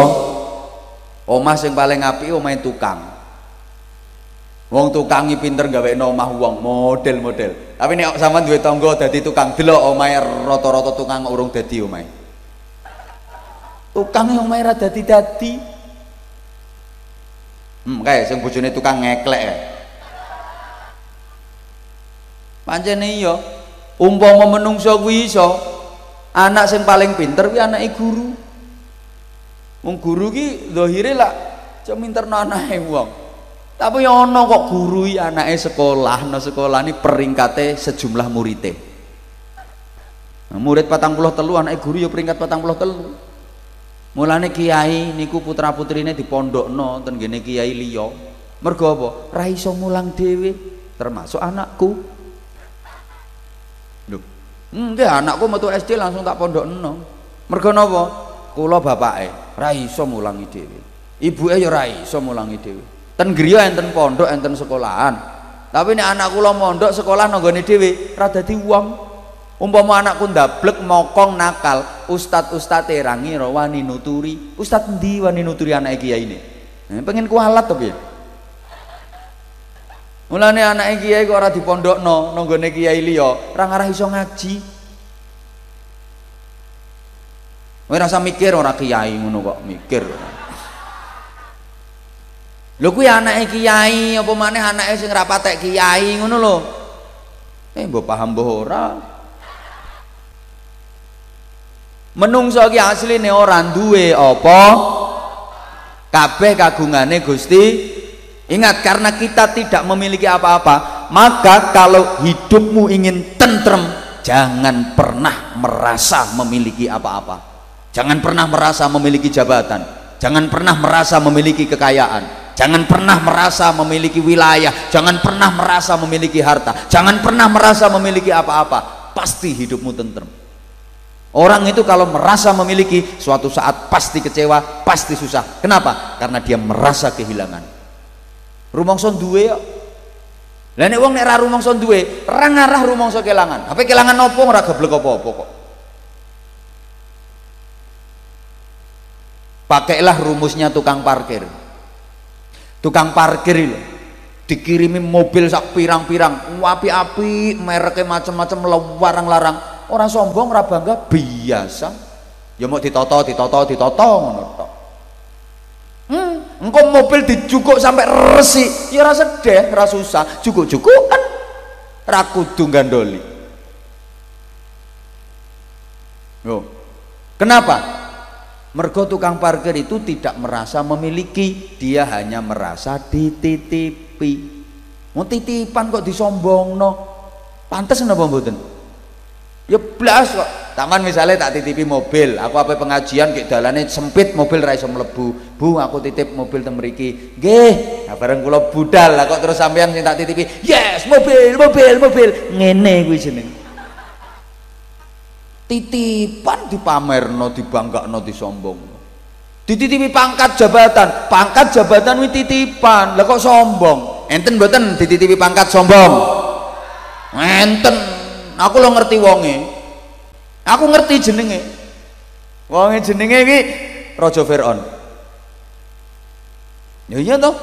omah sing paling apik omahe tukang. Wong tukangi pinter gawe omah wong model-model. Tapi nek sampean duwe tangga dadi tukang delok omahe rata-rata tukang urung dadi omahe. Tukang omahe ra dadi-dadi. Hmm kae sing bojone tukang ngeklek ya pancen iya umpama menungso kuwi iso anak sing paling pinter kuwi anake guru. Wong guru ki zahire lak cek minterno anake wong. Tapi ana kok guru iki anake sekolah no sekolah ini peringkatnya sejumlah muridnya murid patang puluh telu anak guru ya peringkat patang puluh telu. Mulane kiai niku putra putrine di pondok no ten kiai liya. Mergo apa? Ra mulang dhewe termasuk anakku Enggak, anakku metu SD langsung tak pondok eno. Mergo napa? Kula bapake ra iso mulangi dhewe. Ibuke ya ra iso mulangi dhewe. Ten griya enten pondok, enten sekolahan. Tapi nek anak kula mondok sekolah nanggone dhewe, ra dadi wong. Umpama anakku ndablek mokong nakal, ustad-ustad ra ngira wani nuturi. Ustad endi wani nuturi anake kiai ini? Pengen kualat to piye? Mulane anake kiai kok ora dipondokno nang gone kiai liya, ora ngarah iso ngaji. Kowe rasa mikir ora kiai ngono kok mikir. Lho kuwi anake kiai apa maneh anake sing ra patek kiai ngono lho. Eh mbok paham mbok ora. Menungso ki asline ora duwe apa kabeh kagungane Gusti Ingat karena kita tidak memiliki apa-apa, maka kalau hidupmu ingin tentrem, jangan pernah merasa memiliki apa-apa. Jangan pernah merasa memiliki jabatan, jangan pernah merasa memiliki kekayaan, jangan pernah merasa memiliki wilayah, jangan pernah merasa memiliki harta, jangan pernah merasa memiliki apa-apa. Pasti hidupmu tentrem. Orang itu kalau merasa memiliki suatu saat pasti kecewa, pasti susah. Kenapa? Karena dia merasa kehilangan rumangsa duwe kok Lah nek wong nek ra rumangsa duwe, ra ngarah rumangsa kelangan. Apa kelangan opo ora geblek apa-apa kok. Pakailah rumusnya tukang parkir. Tukang parkir itu dikirimi mobil sak pirang-pirang, api-api, mereknya macam-macam larang-larang. Orang sombong ora bangga biasa. Ya mau ditoto, ditoto, ditoto ngono engkau mobil dijukuk sampai resi, ya rasa deh, rasa susah, jukuk-jukukan, rakudu gandoli. Yo. Kenapa? Mergo tukang parkir itu tidak merasa memiliki, dia hanya merasa dititipi. Mau titipan kok disombong no, pantas napa mboten? Ya blas kok. Taman misalnya tak titipi mobil, aku apa pengajian kayak dalane sempit mobil ra iso mlebu. Bu, aku titip mobil teng mriki. Nggih, nah, bareng kula budal lah kok terus sampean sing tak titipi. Yes, mobil, mobil, mobil. Ngene kuwi jeneng. Titipan dipamerno, dibanggakno, disombongno. Dititipi pangkat jabatan, pangkat jabatan kuwi titipan. Lah kok sombong? Enten mboten dititipi pangkat sombong? Enten. Aku lo ngerti wonge. Aku ngerti jenenge. Wonge jenenge iki Raja Firaun. Ya iya toh.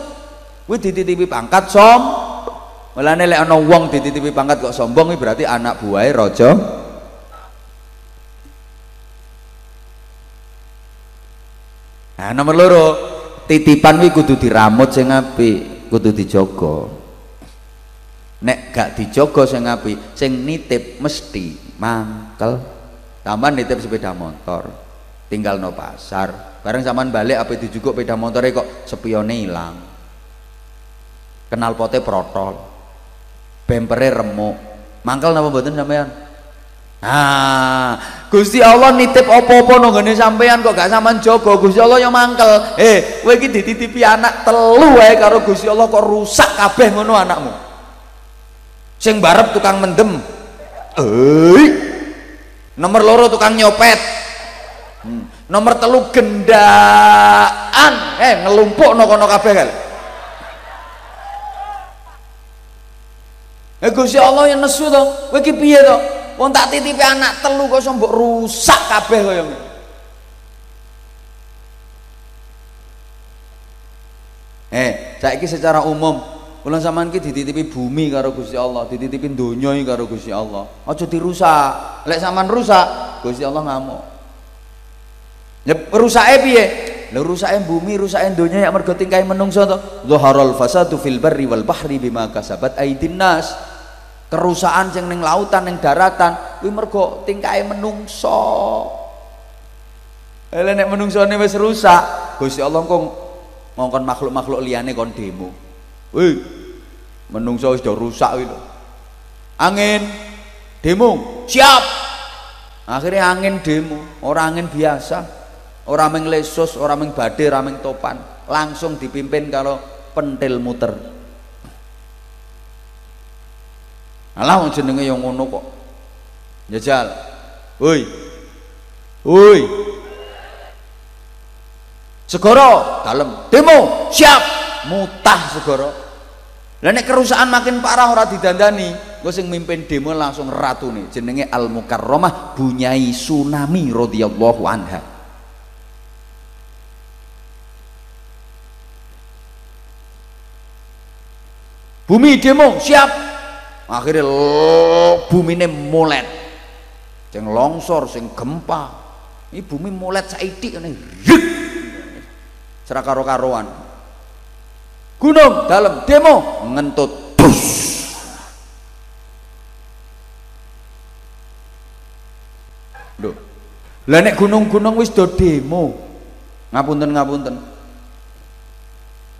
Kuwi dititipi pangkat som. Mulane lek ana wong dititipi pangkat kok sombong berarti anak buahe raja. Nah, nomor loro, titipan kuwi kudu diramut sing apik, kudu dijaga. Nek gak dijaga sing apik, sing nitip mesti mangkel. Sampean nitip sepeda motor tinggal no pasar. Bareng zaman balik apa dijuguk sepeda motornya kok sepione hilang kenal pote protol bempere remuk. Mangkel napa mboten sampean? Ah, Gusti Allah nitip apa-apa ngene sampean kok gak sampean jaga Gusti Allah yang mangkel. Eh, kowe iki dititipi anak telu wae karo Gusti Allah kok rusak kabeh ngono anakmu. Sing barep tukang mendem. Eh, nomor loro tukang nyopet hmm. nomor telu gendaan eh ngelumpuk no kono kabeh kan Eh Gusti Allah yang nesu to, kowe iki piye to? Wong tak titipi anak telu kok mbok rusak kabeh kaya ngene. Eh, saiki secara umum Kula sampean ki dititipi bumi karo Gusti Allah, dititipi donya karo Gusti Allah. Aja dirusak. Lek sampean rusak, Gusti Allah ngamuk. Ya rusake piye? Lha rusake bumi, rusake donya ya mergo tingkahe menungso to. Dhaharal fasadu fil barri wal bahri bima kasabat aydin nas. Kerusakan sing ning lautan ning daratan kuwi mergo tingkahe menungso. Lha nek menungsone wis rusak, Gusti Allah kok ngongkon makhluk-makhluk liyane kon demo. Wih, menungso wis rusak gitu. Angin demo. Siap. Akhirnya angin demo. Orang angin biasa. Orang meng lesus orang meng orang meng topan. Langsung dipimpin kalau pentil muter. Alah wong jenenge yang ngono kok. Jajal. Woi. Woi. Segoro dalam demo. Siap. Mutah segoro lah nek kerusakan makin parah ora didandani, gue sing mimpin demo langsung ratu nih, jenenge Al Mukarramah Bunyai Tsunami radhiyallahu anha. Bumi demo siap. Akhirnya bumi ini mulet. Sing longsor, sing gempa. Ini bumi mulet saiki ini. Serakaro karoan gunung dalam demo ngentut bus Duh. Lah nek gunung-gunung wis do demo. Ngapunten ngapunten.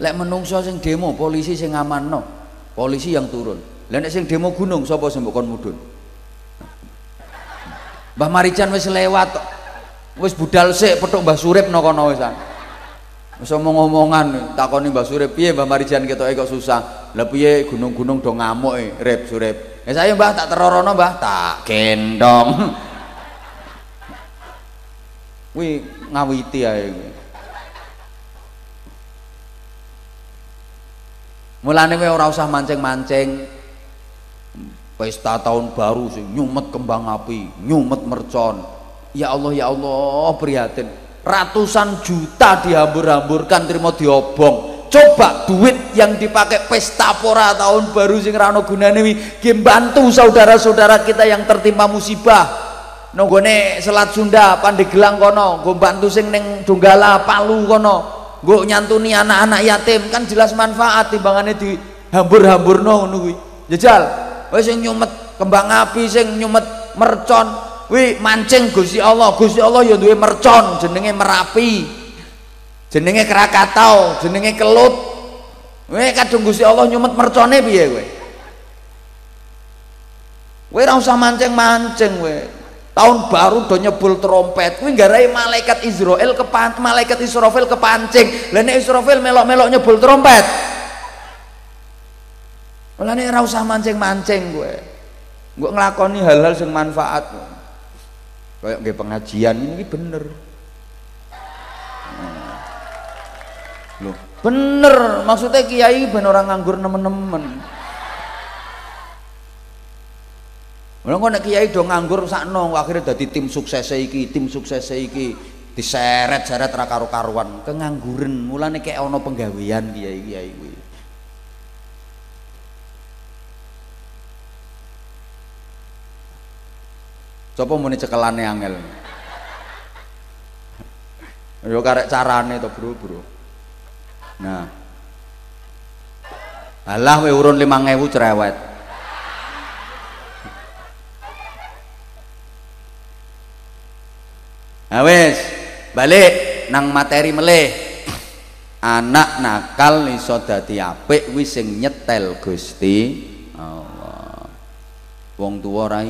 Lek menungso sing demo, polisi sing ngamanno. Polisi yang turun. Lah nek sing demo gunung sapa sing mbok kon mudhun? Mbah Marican wis lewat Wis budal sik petuk Mbah Surip no kono wisan. Wis omong-omongan takoni Mbah Surip, piye Mbah Marijan ketoke kok susah. Lah piye gunung-gunung do ngamuke, Rip Surip. Ya saya Mbah tak terorono Mbah, tak gendong. Kuwi ngawiti ae kuwi. Mulane kowe ora usah mancing-mancing, pesta tahun baru sing nyumet kembang api nyumet mercon ya Allah ya Allah prihatin ratusan juta dihambur-hamburkan terima diobong. Coba duit yang dipakai pesta pora tahun baru sing rano gunane wi bantu saudara-saudara kita yang tertimpa musibah. Nonggone Selat Sunda Pandeglang kono gue bantu sing neng Donggala Palu kono gue nyantuni anak-anak yatim kan jelas manfaat timbangannya di hambur-hambur no kuwi jajal wis sing nyumet kembang api sing nyumet mercon wi mancing Gusti Allah. Gusti Allah ya duwe mercon jenenge Merapi. Jenenge Krakatau jenenge Kelut. Wi kadung Gusti Allah nyumet mercone piye kowe? Kowe ora usah mancing-mancing kowe. Tahun baru do nyebul trompet. Kuwi garai malaikat Israel kepan malaikat Israfil kepancing. Lah nek Israfil melok-melok nyebul trompet. Mulane ora usah mancing-mancing gue. Gue ngelakoni hal-hal sing manfaat. Kayak nggih pengajian ini bener. Loh, bener maksudnya kiai ben orang nganggur nemen-nemen. Mulane kok nek kiai do nganggur sakno akhirnya dadi tim sukses iki, tim sukses iki diseret-seret ra karo-karuan, kengangguran. Mulane kayak ana penggawean kiai-kiai kuwi. Coba muni cekelane angel. Yo karek carane to, Bro, Bro. Nah. Alah we urun 5000 cerewet. Nah wis, balik nang materi meleh. Anak nakal iso dadi apik wis sing nyetel Gusti. Wong tuwa ra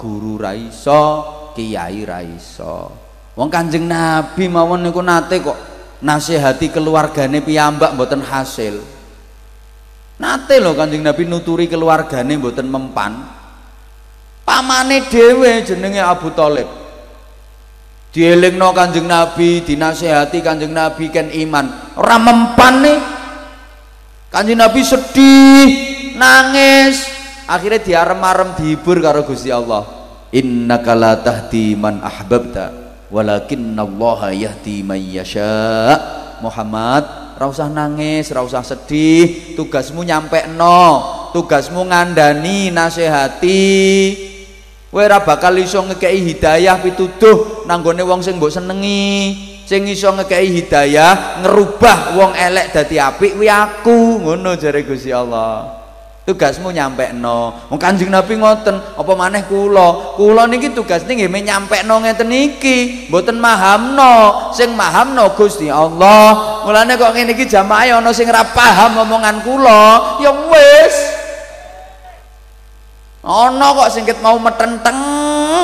guru ra iso, kiai ra iso. Wong Kanjeng Nabi mawon niku nate kok nasihati keluargane piyambak mboten hasil. Nate lho Kanjeng Nabi nuturi keluargane mboten mempan. Pamane dhewe jenenge Abu Thalib dielingno kanjeng Nabi dinasehati kanjeng Nabi kan iman ora mempan nih kanjeng Nabi sedih nangis akhirnya diarem-arem dihibur karo Gusti Allah. Innaka la tahdi man ahbabta walakinallaha yahdi man yasha. Muhammad ra usah nangis ra usah sedih tugasmu nyampe no tugasmu ngandani nasehati kowe ora bakal iso ngekeki hidayah pituduh nanggone wong sing mbok senengi. Sing iso ngekeki hidayah ngerubah wong elek dadi apik kuwi aku. Ngono jare Gusti Allah tugasmu nyampe no wong kanjeng Nabi ngoten apa maneh kula? Kula niki tugas niki nggih nyampe no ngeten niki mboten mahamno. Sing mahamno Gusti Allah. Mulane kok ngene iki jamaah ana sing ora paham omongan kula. Ya wis. Ana kok singkit mau metenteng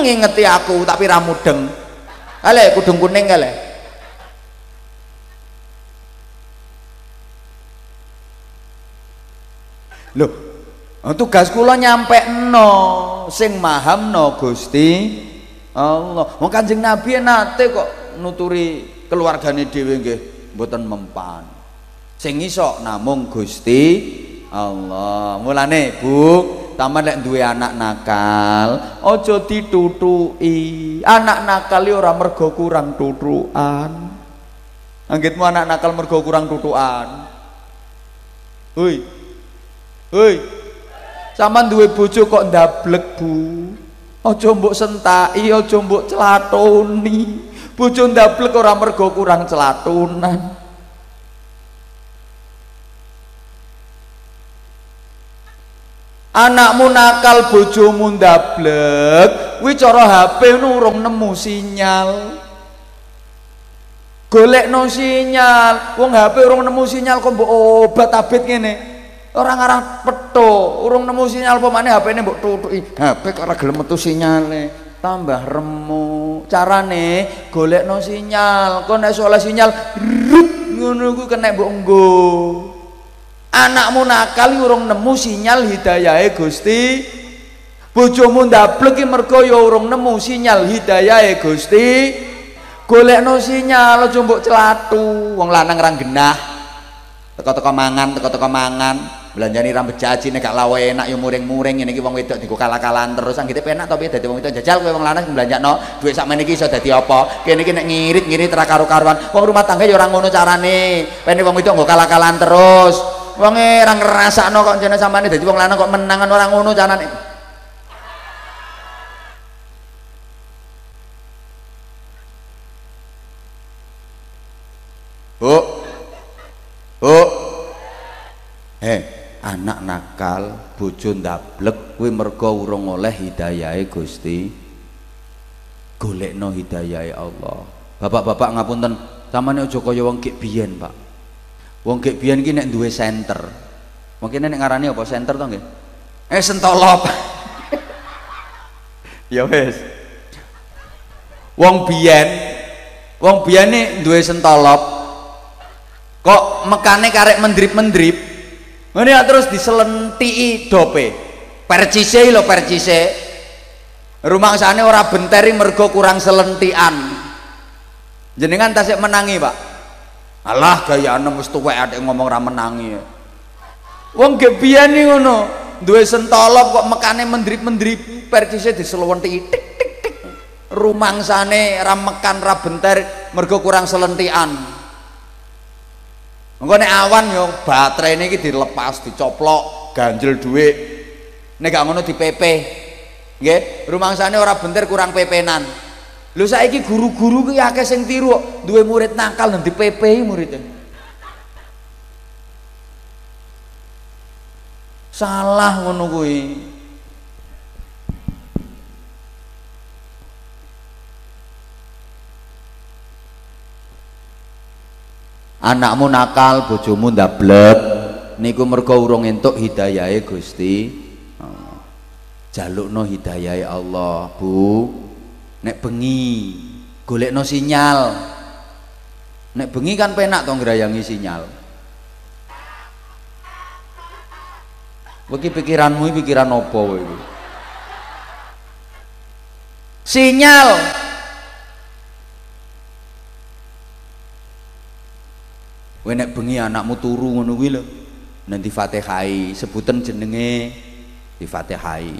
ngingeti aku tapi ra mudeng. Kale kudung kuning kale lho tugas kula nyampe no sing maham no Gusti Allah. Wong Kanjeng Nabi nate kok nuturi keluargane dhewe nggih mboten mempan. Sing iso namung Gusti Allah. Mulane Bu taman lek duwe anak nakal aja ditutuki. Anak nakal ya ora mergo kurang tutukan. Anggitmu anak nakal mergo kurang tutukan. Hoi hoi sampean duwe bojo kok ndablek Bu? Aja mbok sentaki aja mbok celatoni. Bojo ndablek ora mergo kurang celatunan. Anakmu nakal bojomu ndablek. Kuwi cara HP nurung nemu sinyal. Golek no sinyal. Wong HP urung nemu sinyal kok mbok obat abit ngene orang arah peto urung nemu sinyal apa maneh HP ini mbok tutuki. HP kok ora gelem metu sinyale. Tambah remu carane golek no sinyal. Kok nek soal sinyal ngono kuwi kena mbok nggo. Anakmu nakal urung nemu sinyal hidayahe Gusti. Bojomu ndablek ki mergo ya urung nemu sinyal hidayahe Gusti. Golekno sinyal aja mbok celatu. Wong lanang ra genah teko-teko mangan teko-teko mangan belanjani rambut jaji nek gak lawe enak yo muring-muring ngene iki wong wedok digo kalah-kalahan terus. Anggite penak to piye dadi wong wedok jajal kowe wong lanang belanjakno dhuwit sakmene iki iso dadi apa? Kene iki nek ngirit-ngirit ra karo-karuan wong rumah tangga yo ora ngono carane? Pene wong wedok nggo kalah-kalahan terus. Wong e ora ngrasakno kok jane samane dadi wong lanang kok menangan ora ngono carane Bu. Bu. Eh, anak nakal, bojo ndablek kuwi mergo urung oleh hidayahe Gusti. Golekno hidayahe Allah. Bapak-bapak ngapunten, samane aja kaya wong kek biyen, Pak. Wong kek biyen iki nek duwe center. Mungkin nek ngarani apa center to nggih? Eh sentolop. ya wis. Wong biyen wong biyene duwe sentolop, kok mekane karek mendrip-mendrip ngene ya terus diselentiki dope. Percise lho percise. Rumangsane ora benteri mergo kurang selentian jenengan tasik menangi pak? Alah gaya wis tuwek atik ngomong ra menangi. Wong gebian nih ngono duwe sentolop kok mekane mendrip-mendrip percise diselentiki tik tik tik. Rumangsane ra mekan ra mergo kurang selentian Engko nek awan yo baterainya iki dilepas, dicoplok, ganjel duit. Nek gak ngono dipepe. Nggih, rumangsane ora benter kurang pepenan. Lho saiki guru-guru ki akeh sing tiru duwe murid nakal nang dipepehi muridnya. Salah ngono kuwi. Anakmu nakal bojomu ndablek. Niku mergo urung entuk hidayahe Gusti Allah. Jalukno hidayahe Allah Bu. Nek bengi golekno sinyal. Nek bengi kan penak to ngrayangi sinyal. Bagi pikiranmu pikiran apa kowe Sinyal Kowe nek bengi anakmu turu ngono kuwi lho. Nanti Fatihai, sebutan jenenge di Fatihai.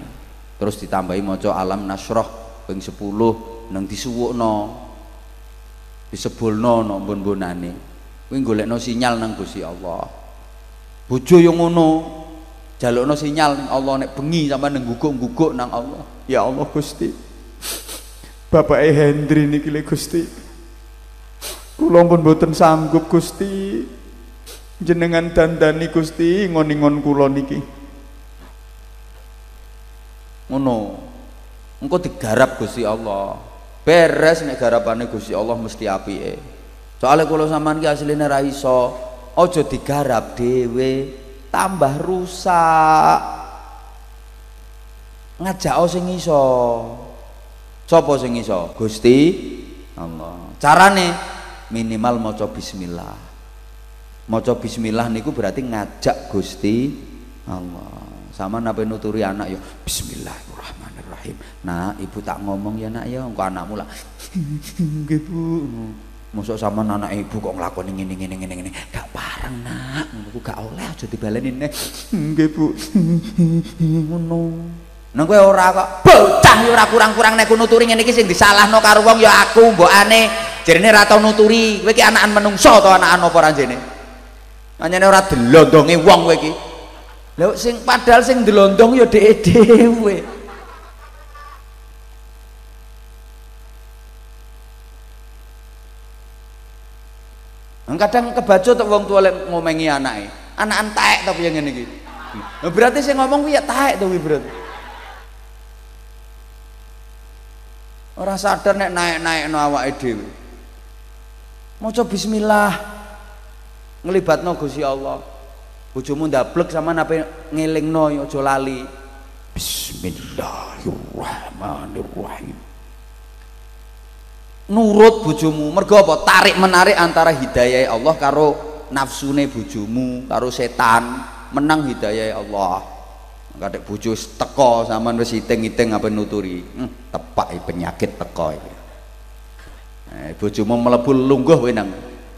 Terus ditambahi maca alam nasroh ping 10 nang disuwukno. Disebulno no mbon-bonane. Kuwi golekno sinyal nang Gusti Allah. Bojo yo ngono. Jalukno sinyal ning Allah nek bengi sampean nang guguk-guguk nang Allah. Ya Allah Gusti. Bapak Hendri niki le Gusti. Kula pun boten sanggup Gusti. Jenengan dandani Gusti ngon-ngon kula niki. Ngono. Engko digarap Gusti Allah. Beres nek garapane Gusti Allah mesti apike. Soale kula sampean ki asline ra iso. Aja digarap dhewe, tambah rusak. Ngajak sing iso. Sapa sing iso? Gusti Allah. Carane minimal maca bismillah maca bismillah niku berarti ngajak Gusti Allah sama nabi nuturi anak yo bismillahirrahmanirrahim nah ibu tak ngomong ya nak ya engko anakmu lah nggih Bu Masuk sama anak ibu kok nglakoni ngene ngene ngene ngene. Gak parang nak, aku gak oleh aja dibaleni. Nggih Bu. Ngono. Nang kowe ora kok bocah ya ora kurang-kurang nek nuturi ngene iki sing disalahno karo wong ya aku mbokane jarene ora tau nuturi. Kowe iki anakan menungso to anakan apa ranjene anyane ora delondonge wong kowe iki. Lha sing padahal sing delondong ya dhek dhewe. Kadang kebaca tuh wong tua ngomengi anake. Anak antek tapi yang ini gitu berarti saya ngomong ya taek tuh berarti Orang sadar nek naik-naik no awake dhewe. Maca bismillah. Nglibatno Gusti Allah. Bojomu ndablek sama napa ngelingno aja lali. Bismillahirrahmanirrahim. Nurut bojomu, mergo apa? Tarik menarik antara hidayah Allah karo nafsune bojomu, karo setan, menang hidayah Allah kadek bojo teko sampean wis iting-iting apa nuturi hmm, tepak penyakit teko iki eh bojomu mlebu lungguh kowe nang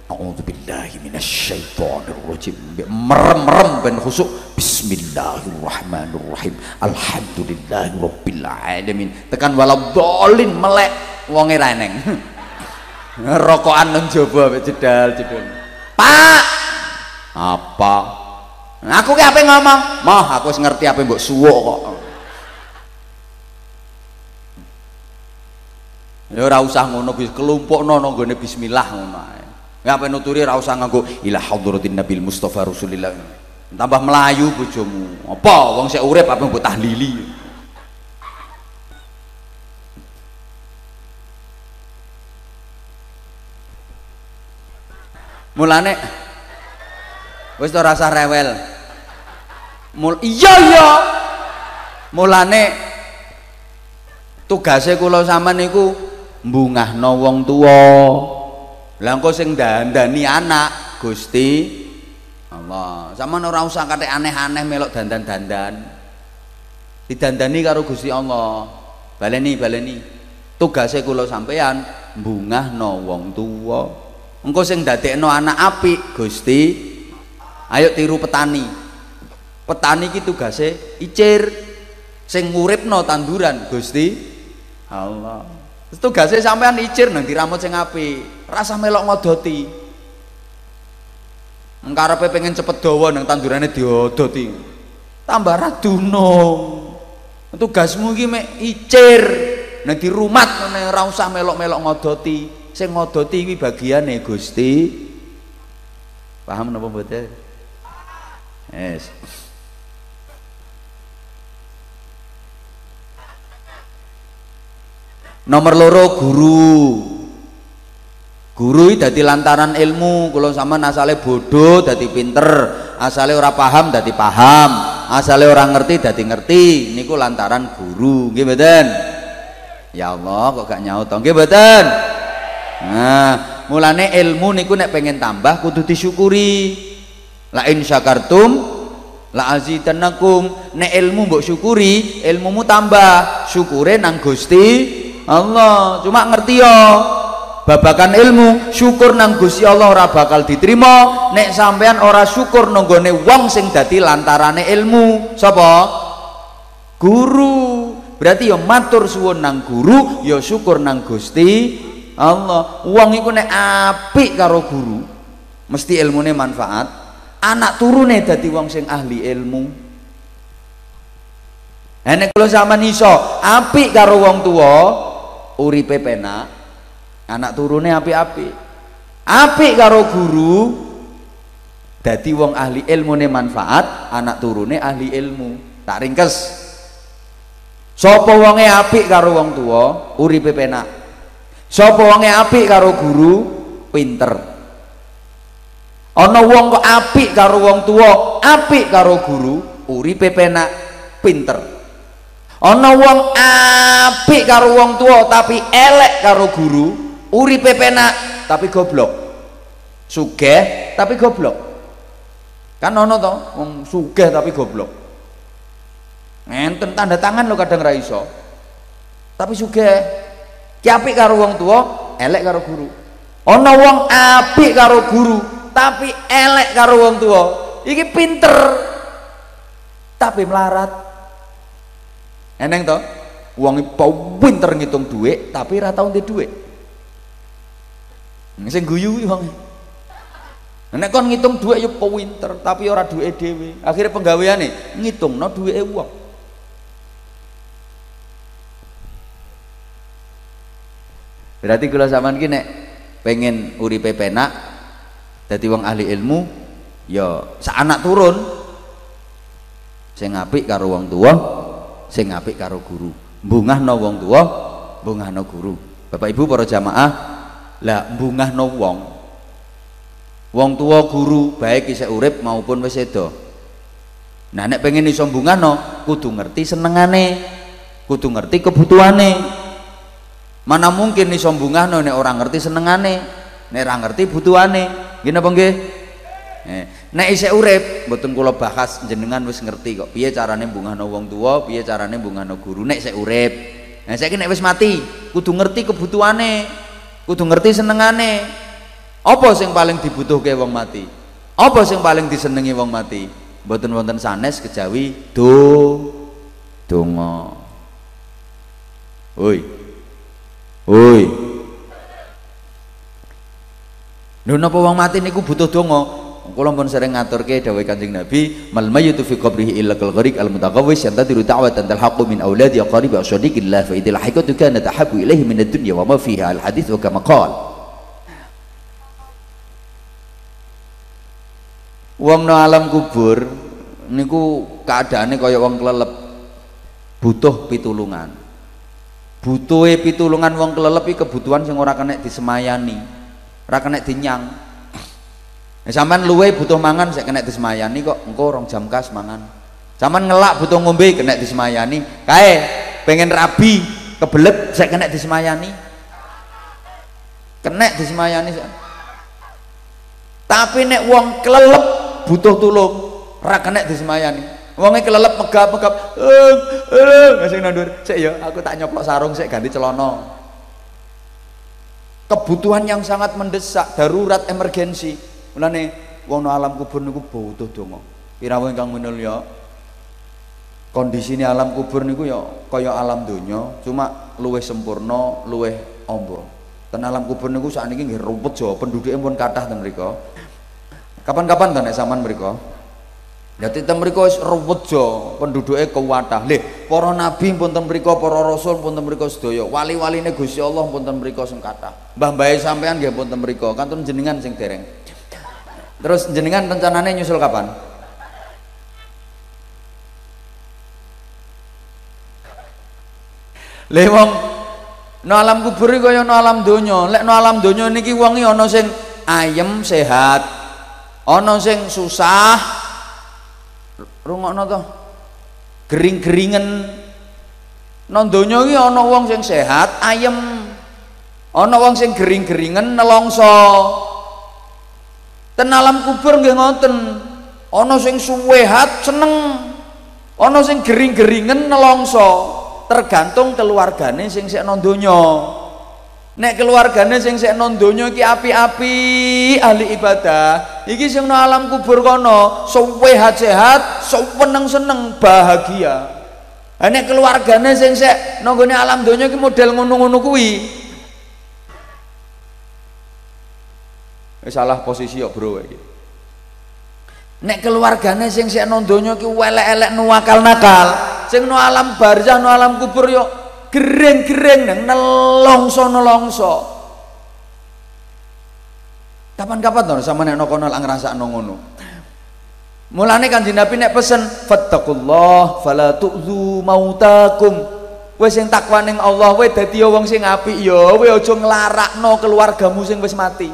A'udzubillahi minasyaitonirrajim. Merem-merem ben khusuk. Bismillahirrahmanirrahim. Alhamdulillahirabbil. Tekan waladhdallin melek wonge reneng. Rokokan nang jaba mek jedal-jedal. Pak. Apa? Aku ki ape ngomong? Mah aku ngerti apa mbok suwuk kok. Ya ora usah ngono bis kelumpukno nang gone bismillah ngono ae. Ya nuturi ora usah nganggo ila hadratin nabil mustafa rasulillah. Tambah melayu bojomu. Apa wong sik urip apa mbok tahlili. Mulane wis ora rewel. Mul iya iya. Mulane tugase kula sampean niku mbungahno wong tuwa. Lah engko sing dandani anak Gusti Allah. Sampean ora usah aneh-aneh melok dandan-dandan. Didandani karo Gusti Allah. Baleni baleni. Tugase kula sampean mbungahno wong tuwa. Engko sing dadekno anak apik Gusti. Ayo tiru petani petani iki tugase icir sing nguripno tanduran Gusti Allah Tugase sampean icir nang diramut sing apik. Rasa melok ngodoti. Engkarepe pengen cepet dawa nang tandurane diodoti. Tambah radunung. Tugasmu iki mek icir nang dirumat ngene ora usah melok-melok ngodoti. Sing ngodoti iki bagiane Gusti. Paham napa mboten? Yes. Nomor loro guru. Guru dadi lantaran ilmu. Kalau sama asale bodoh dadi pinter asale ora paham dadi paham asale orang ngerti dadi ngerti. Niku lantaran guru. Nggih mboten? Ya Allah kok gak nyaut to? Nggih mboten? Nah mulane ilmu niku nek pengen tambah kudu disyukuri. La in syakartum la azidannakum. Nek ilmu mbok syukuri ilmumu tambah. Syukure nang Gusti Allah cuma ngerti yo babakan ilmu syukur nang Gusti Allah ora bakal diterima. Nek sampean ora syukur nanggone wong sing dadi lantarane ilmu sapa? Guru. Berarti yo matur suwun nang guru yo syukur nang Gusti Allah. Wong iku nek apik karo guru mesti ilmune manfaat. Anak turune dadi wong sing ahli ilmu. Enek kalau sama iso apik karo wong tua uripe penak anak turune api-api api karo guru dadi wong ahli ilmu ne manfaat anak turune ahli ilmu. Tak ringkes. Sapa wonge apik karo wong tua uripe penak sapa wonge apik karo guru? Pinter. Ana wong kok apik karo wong tua apik karo guru? Uripe penak pinter ana wong apik karo wong tua tapi elek karo guru uripe penak tapi goblok. Sugih tapi goblok. Kan ana to wong sugih tapi goblok. Ngenten tanda tangan lo kadang ra iso. Tapi sugih. Ki apik karo wong tua elek karo guru. Ana wong apik karo guru tapi elek karo wong tua iki pinter tapi melarat eneng to? Wong pinter ngitung duit tapi ora tau ndek duit. Sing guyu wong. Nek kon ngitung duit yo pinter tapi ora duit dhewe. Akhirnya penggaweane ngitungno duwike wong. Berarti kalau zaman nek pengen uripe penak dadi wong ahli ilmu ya sak anak turun sing apik karo wong tua sing apik karo guru. Mbungahno wong tua mbungahno guru. Bapak Ibu para jamaah lah mbungahno wong. Wong tua guru baik isih urip maupun wis sedo nah nek pengen iso mbungahno kudu ngerti senengane kudu ngerti kebutuhane. Mana mungkin iso mbungahno nek orang ngerti senengane nek ora ngerti butuhane. Gini apa nggih nek isih urip mboten kula bahas jenengan wis ngerti kok piye carane bungahno wong tua piye carane bungahno guru nek isih urip nah saiki nek wis mati kudu ngerti kebutuhane kudu ngerti senengane apa sing paling dibutuhke wong mati apa sing paling disenengi wong mati mboten wonten sanes kejawi do donga Oi. Oi. Lho napa wong mati niku butuh donga? Kula pun sering ngaturke dawuh Kanjeng Nabi, mal mayyitu fi qabrihi illa kal gharik al mutaqawwis yantadiru da'watan talhaqu min auladi aqaribi sadiqillah fa idil haqiqatu kana tahabbu ilaihi min ad-dunya wa ma fiha al hadits wa kama qala. Wong no alam kubur niku keadaane kaya wong kelelep butuh pitulungan butuhe pitulungan wong kelelep kebutuhan sing ora kena disemayani ora kena dinyang nah, sampean luwe butuh mangan sik kena disemayani kok engko rong jam kas mangan sampean ngelak butuh ngombe kena disemayani kae pengen rabi kebelet sik kena disemayani kena disemayani tapi nek wong kelelep butuh tulung ora kena disemayani Wonge kelelep megap-megap. Eh, eh, ngasih nandur. Sik ya, aku tak nyoplok sarung sik ganti celana. Kebutuhan yang sangat mendesak, darurat emergensi. Mulane wong alam kubur niku butuh donga. Pirawu ingkang minulya. Kondisine alam kubur niku ya kaya alam donya, cuma luwih sempurna, luwih amba. Ten alam kubur niku sakniki nggih rumput Jawa, penduduke pun kathah ten mriku. Kapan-kapan to nek sampean mriku? Jadi teng mriku wis ruwetja penduduke kuwatah. Lih, para nabi pun teng mriku, para rasul pun teng mriku sedaya. Wali-waline Gusti Allah pun teng mriku sing kathah. Mbah-mbahe sampean nggih pun teng mriku, kantun jenengan sing dereng. Terus jenengan rencanane nyusul kapan? Lih wong no alam kubur iki no alam donya. Lek no alam donya niki wong ana sing ayem sehat, ana sing susah, rungokno to. Gering-geringen. Nang donya iki ana wong sing sehat ayem. Ana wong sing gering-geringen nelongso ten alam kubur nggih ngoten. Ana sing suwehat seneng. Ana sing gering-geringen nelongso. Tergantung keluargane sing sik nang donya. Nek keluargane sing sik nang donya iki api-api ahli ibadah. Iki sing nang alam kubur kono sehat-sehat seneng-seneng bahagia. Ha nek keluargane sing sik nang alam donya iki model ngono-ngono kuwi salah posisi ya bro iki nek keluargane sing sik nang donya ki elek-elek nuwakal nakal sing no alam barzah no alam kubur yo gereng-gereng nang nelongso-nelongso. Kapan-kapan to sama nek kono lang ngrasakno ngono? Mulane kanjeng Nabi nek pesen fattaqullah fala tu'zu mautakum. Kowe sing takwa ning Allah kowe dadi wong sing apik ya kowe aja nglarakno keluargamu sing wis mati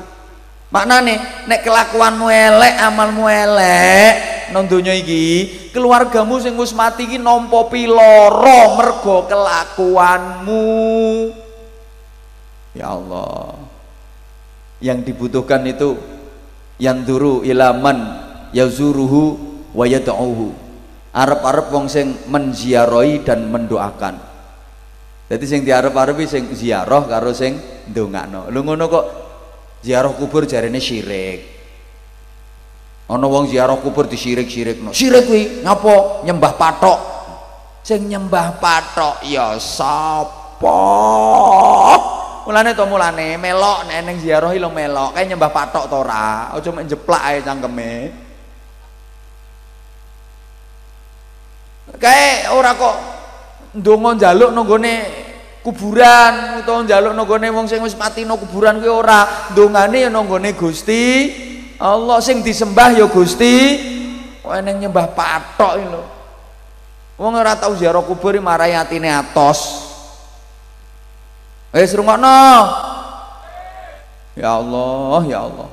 maknane nek kelakuanmu elek amalmu elek nang donya iki keluargamu sing wis mati iki nampa piloro mergo kelakuanmu. Ya Allah. Yang dibutuhkan itu yang duru ilaman yazuruhu wa yad'uhu. Arep-arep wong sing menziarahi dan mendoakan. Jadi sing diarep-arepi sing ziarah karo sing ndongakno. Lho ngono kok ziarah kubur jarene syirik. Ana wong ziarah kubur disirik-sirikno sirik kuwi ngapa? Nyembah patok sing nyembah patok ya sapa? Mulane to mulane melok nek ning ziarah lho melok. Kae nyembah patok to ora? Aja mek jeplak ae cangkeme. Kae ora kok ndonga njaluk nang kuburan utawa njaluk nang wong sing wis mati nang kuburan kuwi ora. Ndongane ya nang Gusti Allah sing disembah ya Gusti eneng nyembah patok iki lho. Wong ora tau ziarah kubur marahi atine atos. Wis rungokno. Ya Allah ya Allah.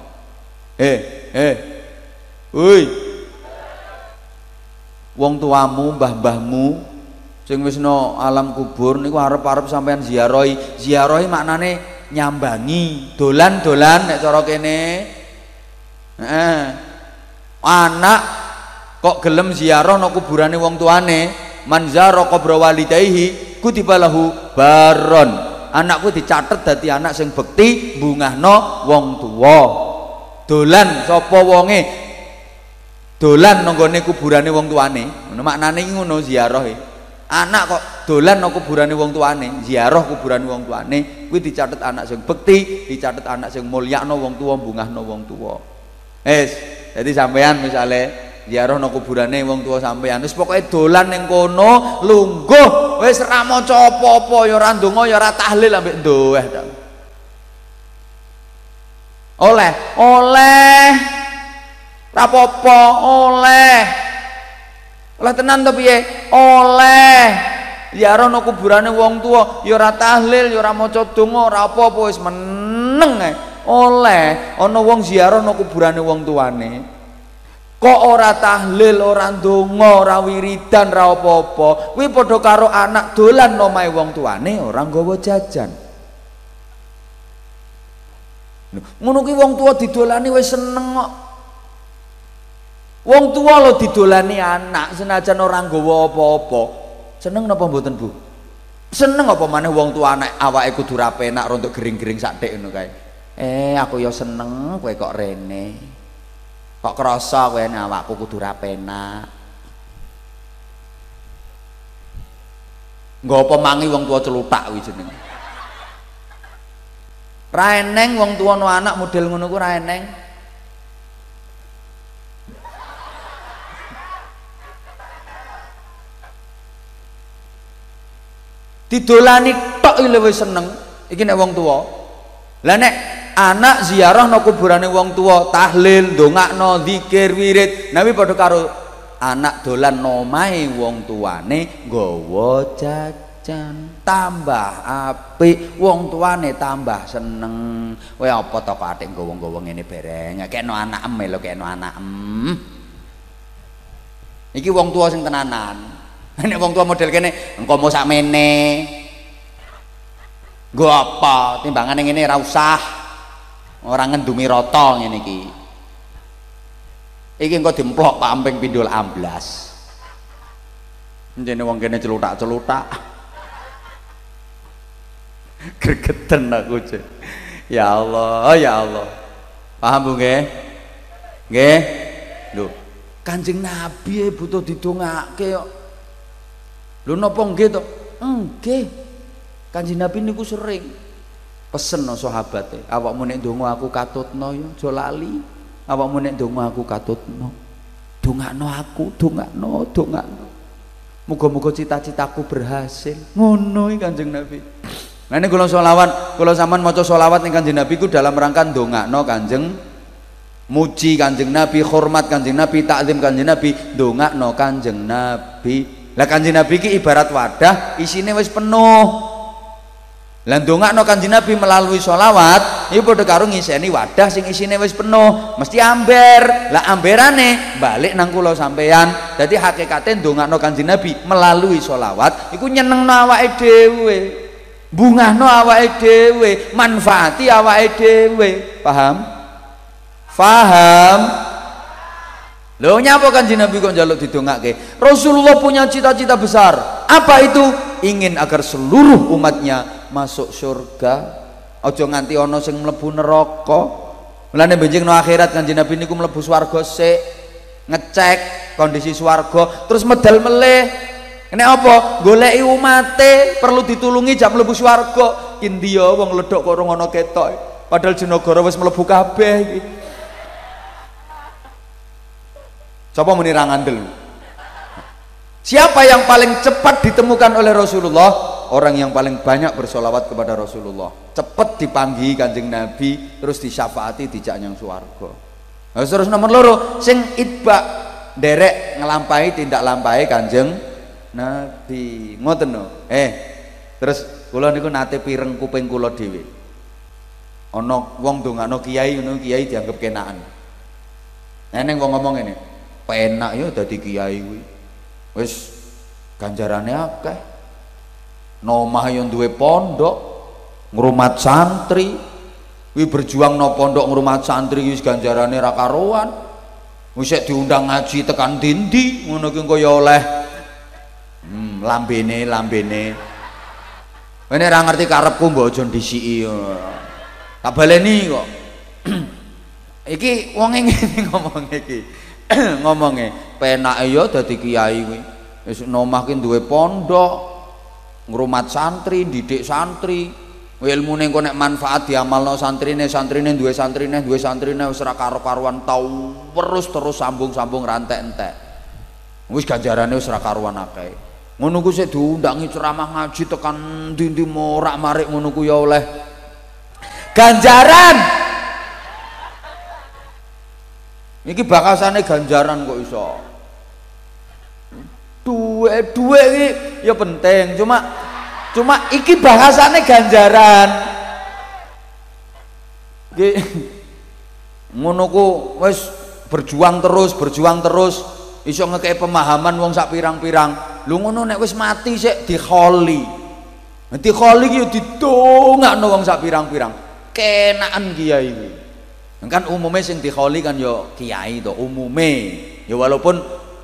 Eh eh. Woi. Wong tuamu mbah-mbahmu sing wis no alam kubur niku arep-arep sampean ziarahi. Ziarahi maknane nyambangi. Dolan-dolan nek cara kene. Anak kok gelem ziarah no kuburane wong tuane? Manzaro kubra walidayhi kutibalahu baron. Anakku dicatet dadi anak sing bekti bungahno wong tua dolan sapa wonge? Dolan nang gone kuburane wong tuane. Ngono maknane ngono ziarah e anak kok dolan nang kuburane wong tuane ziarah kuburane wong tuane kuwi dicatet anak sing bekti dicatet anak sing mulyakno wong tuwa bungahno wong tuwa. Wis jadi sampean misale ziarah nang kuburane wong tuwa sampean wis pokoke dolan ning kono lungguh wis ra maca apa-apa ya ora ndonga ya ambek ndoeh oleh oleh rapopo oleh oleh tenan to piye? Oleh. Ziarah no kuburane wong tua ya ora tahlil ya ora maca donga ora apa-apa wis meneng ae. Oleh. Ana wong ziarah no kuburane wong tuane kok ora tahlil ora ndonga ora wiridan ora apa-apa? Kuwi padha karo anak dolan omahe wong tuane ora nggawa jajan. Ngono kuwi wong tua didolani wis seneng kok wong tua lo didolani anak senajan ora nggawa apa-apa. Seneng napa mboten Bu? Seneng apa maneh wong tua anak awake kudu ra penak rontok gering-gering sakthik ngono kae? Eh aku ya seneng kowe kok rene. Kok krasa kowe awakku kudu ra penak nggo apa mangi wong tua celutak kuwi jenenge? Ra eneng wong tuwa no anak model ngono ku ra eneng didolani tok wis seneng. Iki nek wong tuwa. Lah nek anak ziarah no kuburane wong tuwa tahlil ndongakno zikir wirid nawi padha karo anak dolan nomahe wong tuane nggawa jajan jan tambah apik. Wong tuane tambah seneng. Kowe apa to kok atik nggowo-nggowo ngene bereng? Kekno anak em lho kekno anak em. Iki wong tua sing tenanan nek wong tua model kene engko mau sakmene nggo apa timbangane ngene ora usah ora ngendumi rata ngene iki iki engko dimplok Pak Amping pindul amblas Njene wong kene celutak-celutak Gregeten aku cek. Ya Allah, ya Allah. Paham Bu nggih? Nggih? Lho, Kanjeng Nabi e butuh didongake kok. Lho napa nggih to? Nggih. Kanjeng Nabi niku sering pesen no sahabate, awakmu nek ndonga aku katutno ya aja lali. Awakmu nek ndonga aku katutno. Dongakno aku, dongakno, dongakno. Muga-muga cita-citaku berhasil. Ngono Kanjeng Nabi. Nah ini kalau solawat, kalau zaman mau solawat nih kanjeng Nabi ku dalam rangka no kanjeng muji kanjeng Nabi, hormat kanjeng Nabi, taklim kanjeng Nabi, no kanjeng Nabi. Lah kanjeng Nabi ki ibarat wadah, isinya wis penuh. Lah no kanjeng Nabi melalui solawat, ini padha karo ngiseni wadah sing isine wis penuh, mesti amber. Lah amberane balik nang sampean. Dadi hakikate no kanjeng Nabi melalui solawat iku nyenengno awake dhewe bungahno awake dhewe manfaati awake dhewe paham paham Lho nyapa kan Nabi kok njaluk didongake? Rasulullah punya cita-cita besar. Apa itu? Ingin agar seluruh umatnya masuk surga. Aja nganti ana sing mlebu neraka. Mulane benjing no akhirat Kanjeng Nabi niku mlebu swarga sik, ngecek kondisi swarga, terus medal meleh Nek apa? Goleki umate perlu ditulungi jam mlebu swarga. India wong ledok kok ora ana ketok. Padahal jenagara wis mlebu kabeh iki. Coba muni ra ngandel. Siapa yang paling cepat ditemukan oleh Rasulullah? Orang yang paling banyak bersolawat kepada Rasulullah. Cepat dipanggi kanjeng Nabi, terus disyafaati dijak yang swarga. Nah, terus nomor loro, sing itba derek ngelampai tindak lampai kanjeng Nabi ngoten no eh terus kula niku nate pireng kuping kula dhewe ana wong dongakno kiai ngono kiai dianggap kenaan eneng wong ngomong ini penak ya dadi kiai kuwi. Wis ganjarane akeh. Nomah yang duwe pondok ngrumat santri. Wi berjuang no pondok ngrumat santri wis ganjarane ra karuan. Wis diundang ngaji tekan dindi ngono ki engko ya oleh. Hmm, lambene lambene. Ini ra ngerti karepku mbok aja disiki tak baleni kok. Iki wong ngene ngomong iki ngomongnya penake ya dadi kiai kuwi. Wis nomah ki duwe pondok ngrumat santri didik santri. Ilmune engko nek manfaat diamalno santrine santrine duwe santrine duwe santrine wis ora karo-karuan tau. Terus terus sambung-sambung rantek entek. Wis ganjarane wis ora karuan akeh. Ngono ku sik diundangi ceramah ngaji tekan ndi-ndi morak-marik ngono ku ya oleh. Ganjaran Iki bakasane ganjaran kok iso. Duwe iki ya penting, cuma cuma iki bahasane ganjaran. Iki ngono ku wis berjuang terus, berjuang terus iso ngekei pemahaman wong sak pirang-pirang. Lu ngono nek wis mati sik dikholi. Nanti kholi ki yo didongakno wong sak pirang-pirang. Kenaan kiai iki kan umumnya sing dikholi kan yo kiai to umume. Ya walaupun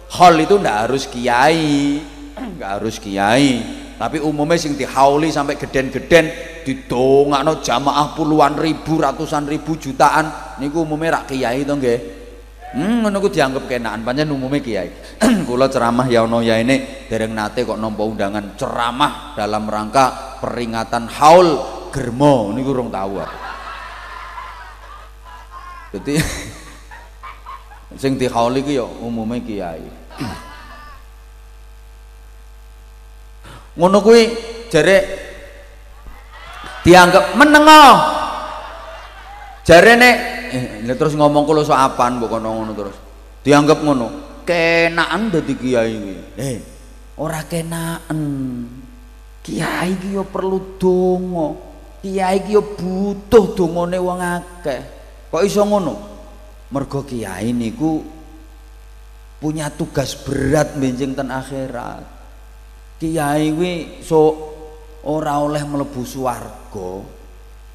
khol itu ndak harus kiai nggak harus kiai. Tapi umumnya sing dihauli sampai geden-geden didongakno jamaah puluhan ribu ratusan ribu jutaan. Niku umumnya rak kiai to nggih? Hmm ngono ku dianggap kenaan pancen umumnya kiai. Kula ceramah ya ono ya ini dereng nate kok nampa undangan ceramah dalam rangka peringatan haul germo. Niku urung tahu jadi sing dihauli ki ya umume kiai. Ngono kuwi jare dianggap menengo. Jare nek eh, terus ngomong kulo so apaan kono ngono terus. Dianggap ngono kenaan dadi kiai kuwi eh ora kenaan kiai ki yo perlu donga. Kiai ki yo butuh dongane wong akeh Kok iso ngono? Mergo kiai niku punya tugas berat benjing ten akhirat. Kiai kuwi so ora oleh mlebu swarga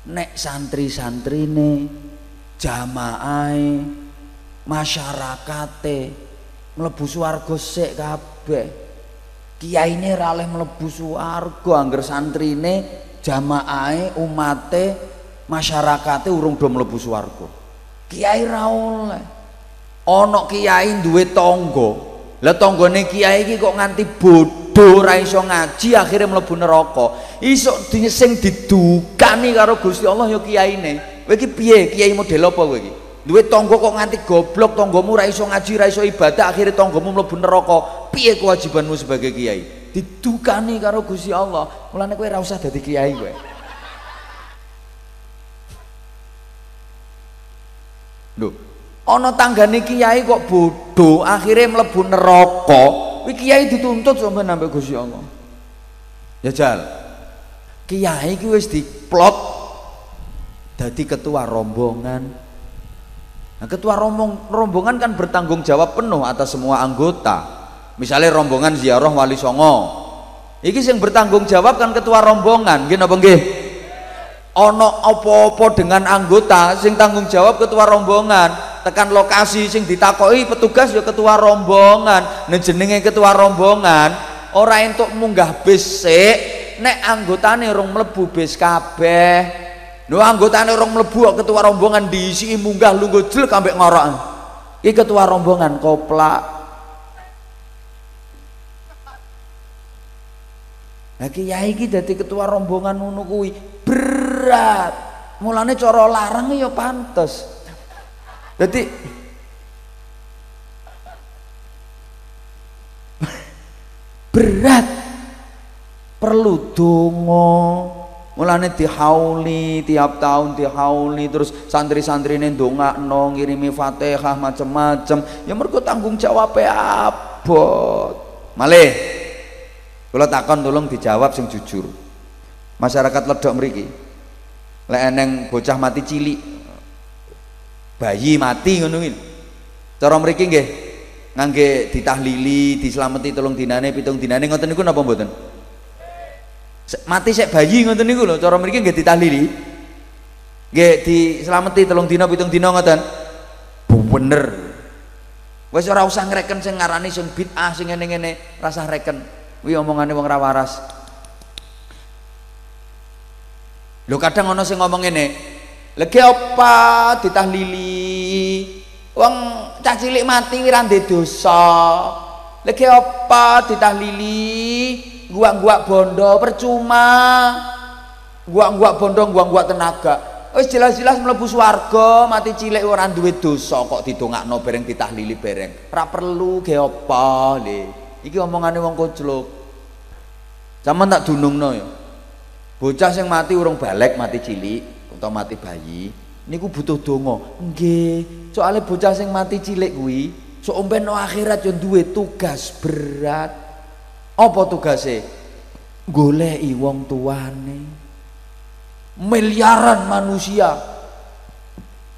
nek santri-santrine jamaahe masyarakate mlebu swarga sik kabeh. Kiyaine ora oleh mlebu swarga angger santrine jamaahe umate masyarakatnya urung do mlebu swarga. Kiai ra oleh. Ana kiai duwe tangga. Lah tanggane kiai iki kok nganti bodoh ora iso ngaji akhirnya mlebu neraka. Iso sing didukani karo Gusti Allah ya kiyaine kowe iki piye? Kiai model apa kowe iki? Duwe tangga kok nganti goblok tanggamu ra iso ngaji ra iso ibadah akhirnya tanggamu mlebu neraka. Piye kewajibanmu sebagai kiai? Didukani karo Gusti Allah. Mulane kowe ora usah dadi kiai kowe Lho, ana tanggane kiai kok bodoh, akhirnya mlebu neraka. Kuwi kiai dituntut sampe nambah Gusti Allah. Jajal. Kiai ki wis diplot dadi ketua rombongan. Nah, ketua rombong, rombongan kan bertanggung jawab penuh atas semua anggota. Misalnya rombongan ziarah Wali Songo. Iki sing bertanggung jawab kan ketua rombongan, nggih napa nggih? Ono apa-apa dengan anggota sing tanggung jawab ketua rombongan. Tekan lokasi sing ditakoi petugas ya ketua rombongan. Jenenge ketua rombongan ora entuk munggah bis sik. Nek anggotane rong mlebu bis kabeh. No anggotane rong mlebu ketua rombongan diisi munggah lungguh jelek ambek ngorok. Iki ketua rombongan koplak. Lah kiai iki dadi ketua rombongan ngono kuwi berat. Mulane cara larang ya pantes. Jadi berat. Perlu dongo mulane dihauli tiap tahun dihauli terus santri-santri ini no ngirimi fatihah macem-macem. Ya mereka tanggung jawab abot. Malih. Kalau takon tolong dijawab sing jujur. Masyarakat ledok mriki lek eneng bocah mati cilik. Bayi mati ngono kuwi cara mriki nggih ngangge ditahlili dislameti tolong dinane pitung dinane ngoten niku napa mboten? Mati sik bayi ngoten niku lho cara mriki nggih ditahlili. Nggih dislameti tolong dina pitung dina ngoten. Bener. Wis ora usah ngreken sing ngarani sing bid'ah sing ngene-ngene rasah reken. Kuwi omongane wong ra waras Lho kadang ono sing ngomong ngene, lagi apa ditahlili wong cah cilik mati ora ndek dosa. Lagi apa ditahlili gua-gua bondo percuma gua-gua bondo gua-gua tenaga. Wis jelas-jelas mlebu swarga mati cilik ora duwe dosa kok didongakno bareng ditahlili bareng. Ora perlu ge apa le. Iki omongane wong koclok Zaman tak dunungno ya bocah sing mati urung balik mati cilik atau mati bayi niku butuh donga. Nggih soalnya bocah sing mati cilik kuwi sok no akhirat yo duwe tugas berat. Apa tugasnya goleki wong tuane. Miliaran manusia.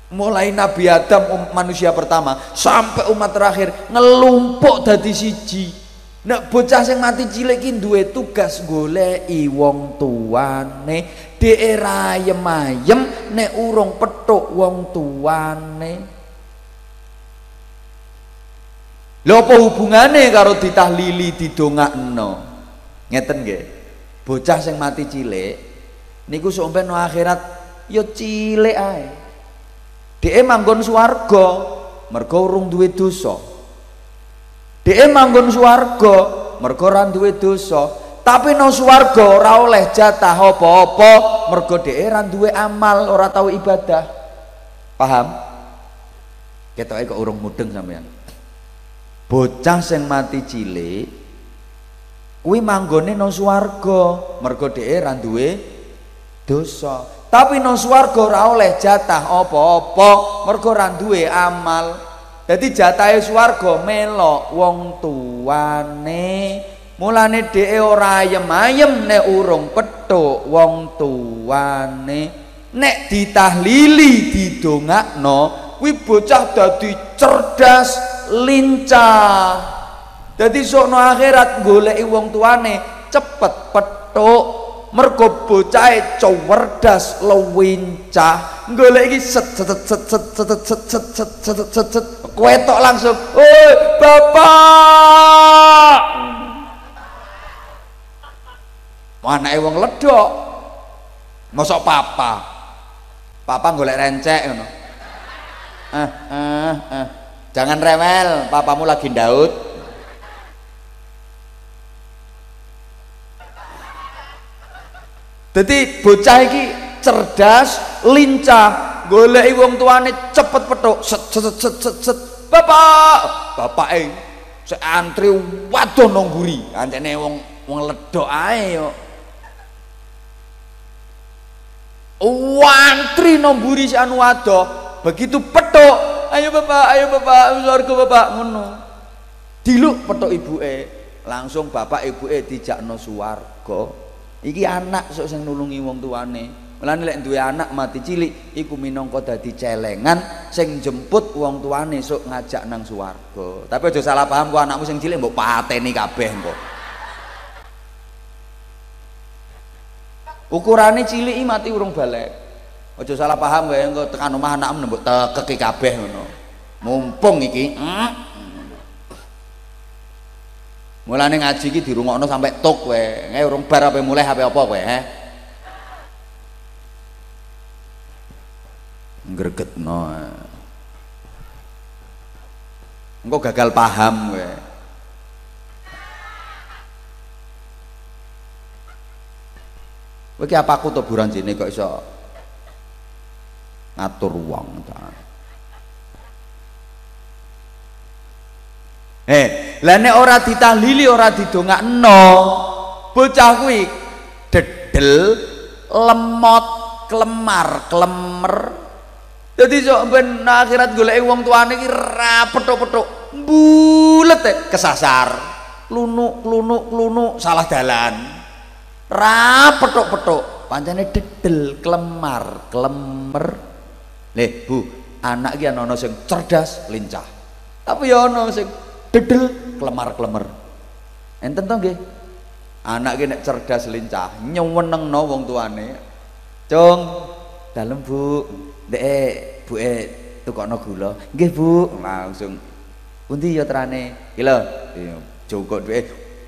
Mulai Nabi Adam um, manusia pertama sampai umat terakhir ngelumpuk dadi siji nek bocah sing mati cilik iki duwe tugas goleki wong tuane. Daerah ayem-ayem nek urung petuk wong tuane. Lho apa hubungane karo ditahlili didongakno? Ngeten nggih? Bocah sing mati cilik niku sok no akhirat ya cilik ae. Dhek manggon swarga mergo urung duwe dosa dhek manggon swarga mergo ora duwe dosa. Tapi no swarga ora oleh jatah apa-apa mergo dhek ora duwe amal ora tahu ibadah. Paham? Ketoke kok urung mudeng sampean bocah sing mati cilik kuwi manggone no swarga mergo dhek ora duwe dosa. Tapi no swarga ora oleh jatah apa-apa mergo ora duwe amal jadi jatahe swarga melok wong tuane mulane dhek ora ayem-ayem nek urung petuk wong tuane nek ditahlili didongakno kuwi bocah dadi cerdas lincah. Dadi sokno akhirat goleki wong tuane cepet petuk mergo bocahe cerdas luwincah golek iki set set set set set set set set set set set ketok langsung oi bapak anake wong ledok mosok papa papa golek rencek ngono eh, eh, eh. jangan rewel papamu lagi Daud jadi bocah iki cerdas lincah golek wong tuane cepet petuk set set set set set bapak! Bapak eh seantri waduh nang buri ancene wong wong ledok ae yo. Wantri nomburi si anu ado begitu petok ayo bapak ayo bapak surga bapak ngono. Diluk petok ibu e langsung bapak ibu e dijak no suwargo iki anak sok sing nulungi wong tuane Mulane lek duwe anak mati cilik iku minangka dadi celengan sing jemput wong tuane sok ngajak nang swarga. Tapi aja salah paham kok anakmu sing cilik mbok pateni kabeh kok. Ukurane cilik mati urung balik. Aja salah paham wae engko tekan omah anakmu mbok tekeki kabeh ngono. Mumpung iki. Mm. Mulane ngaji iki dirungokno sampai tok wae. Nge urung bar apa mulai apa apa kowe, he. Ngregetno. Engko gagal paham kowe. Kowe apa aku to buranjene kok iso ngatur wong ta. Eh, lah nek ora ditahlili ora didongakno, bocah kuwi dedel, lemot, klemar, klemer. Dadi sok ben akhirat goleki wong tuane iki ra petuk-petuk, bulet kesasar. Lunuk, lunuk, lunuk salah dalan ra petuk-petuk pancene dedel klemar klemer leh bu anak ki ana sing cerdas lincah tapi ya ana sing dedel klemar klemer enten to nggih? Anak nek cerdas lincah nyuwenengno wong tuane. Cung dalem bu. Dek bu e tukokno gula. Nggih bu. Langsung pundi ya terane? Lho. Iya joko duwe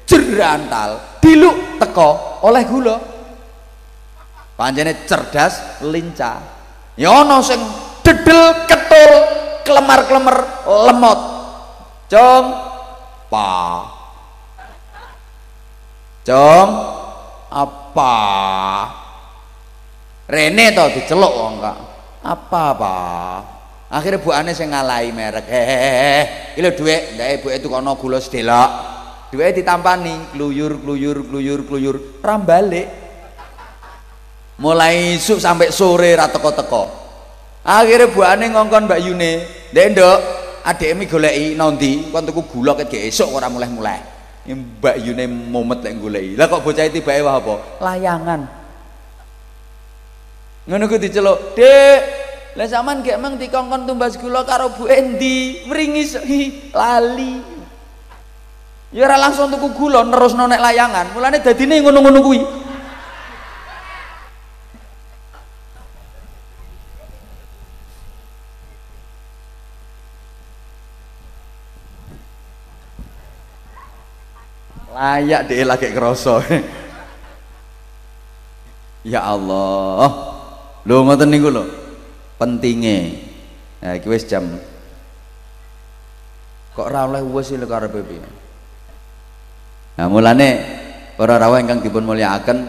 jerantal diluk teko oleh gula. Pancene cerdas lincah. Ya sing dedel ketul kelemar-kelemar lemot Cung pa. Cung apa? Rene to diceluk wong kok. Apa, Pak? Akhire bukane sing ngalahi merek. Eh, iki lho dhuwit, ndek ibuke tukono gula sedelok. Dhuwite ditampani, kluyur kluyur kluyur kluyur, rambalik. Mulai isuk sampai sore ra teko-teko. Akhire bukane ngongkon Mbak Yune, "Ndek, Nduk, adik mi goleki nondi? Kon tuku gula ket esuk ora mulai-mulai Mbak Yune momet lek goleki. Lah kok bocah tibake wah apa? Layangan. Ngono ku diceluk dek lah sampean gek emang dikongkon tumbas gula karo Bu Endi? Mringis lali. Ya ora langsung tuku gula nerusno nek layangan. Mulane dadine ngono-ngono kuwi layak deh lagi kerosok ya Allah Lho ngoten niku lho. Pentinge. Nah iki jam. Kok ora oleh wis lho karepe? Nah mulane para rawuh ingkang dipun mulyakaken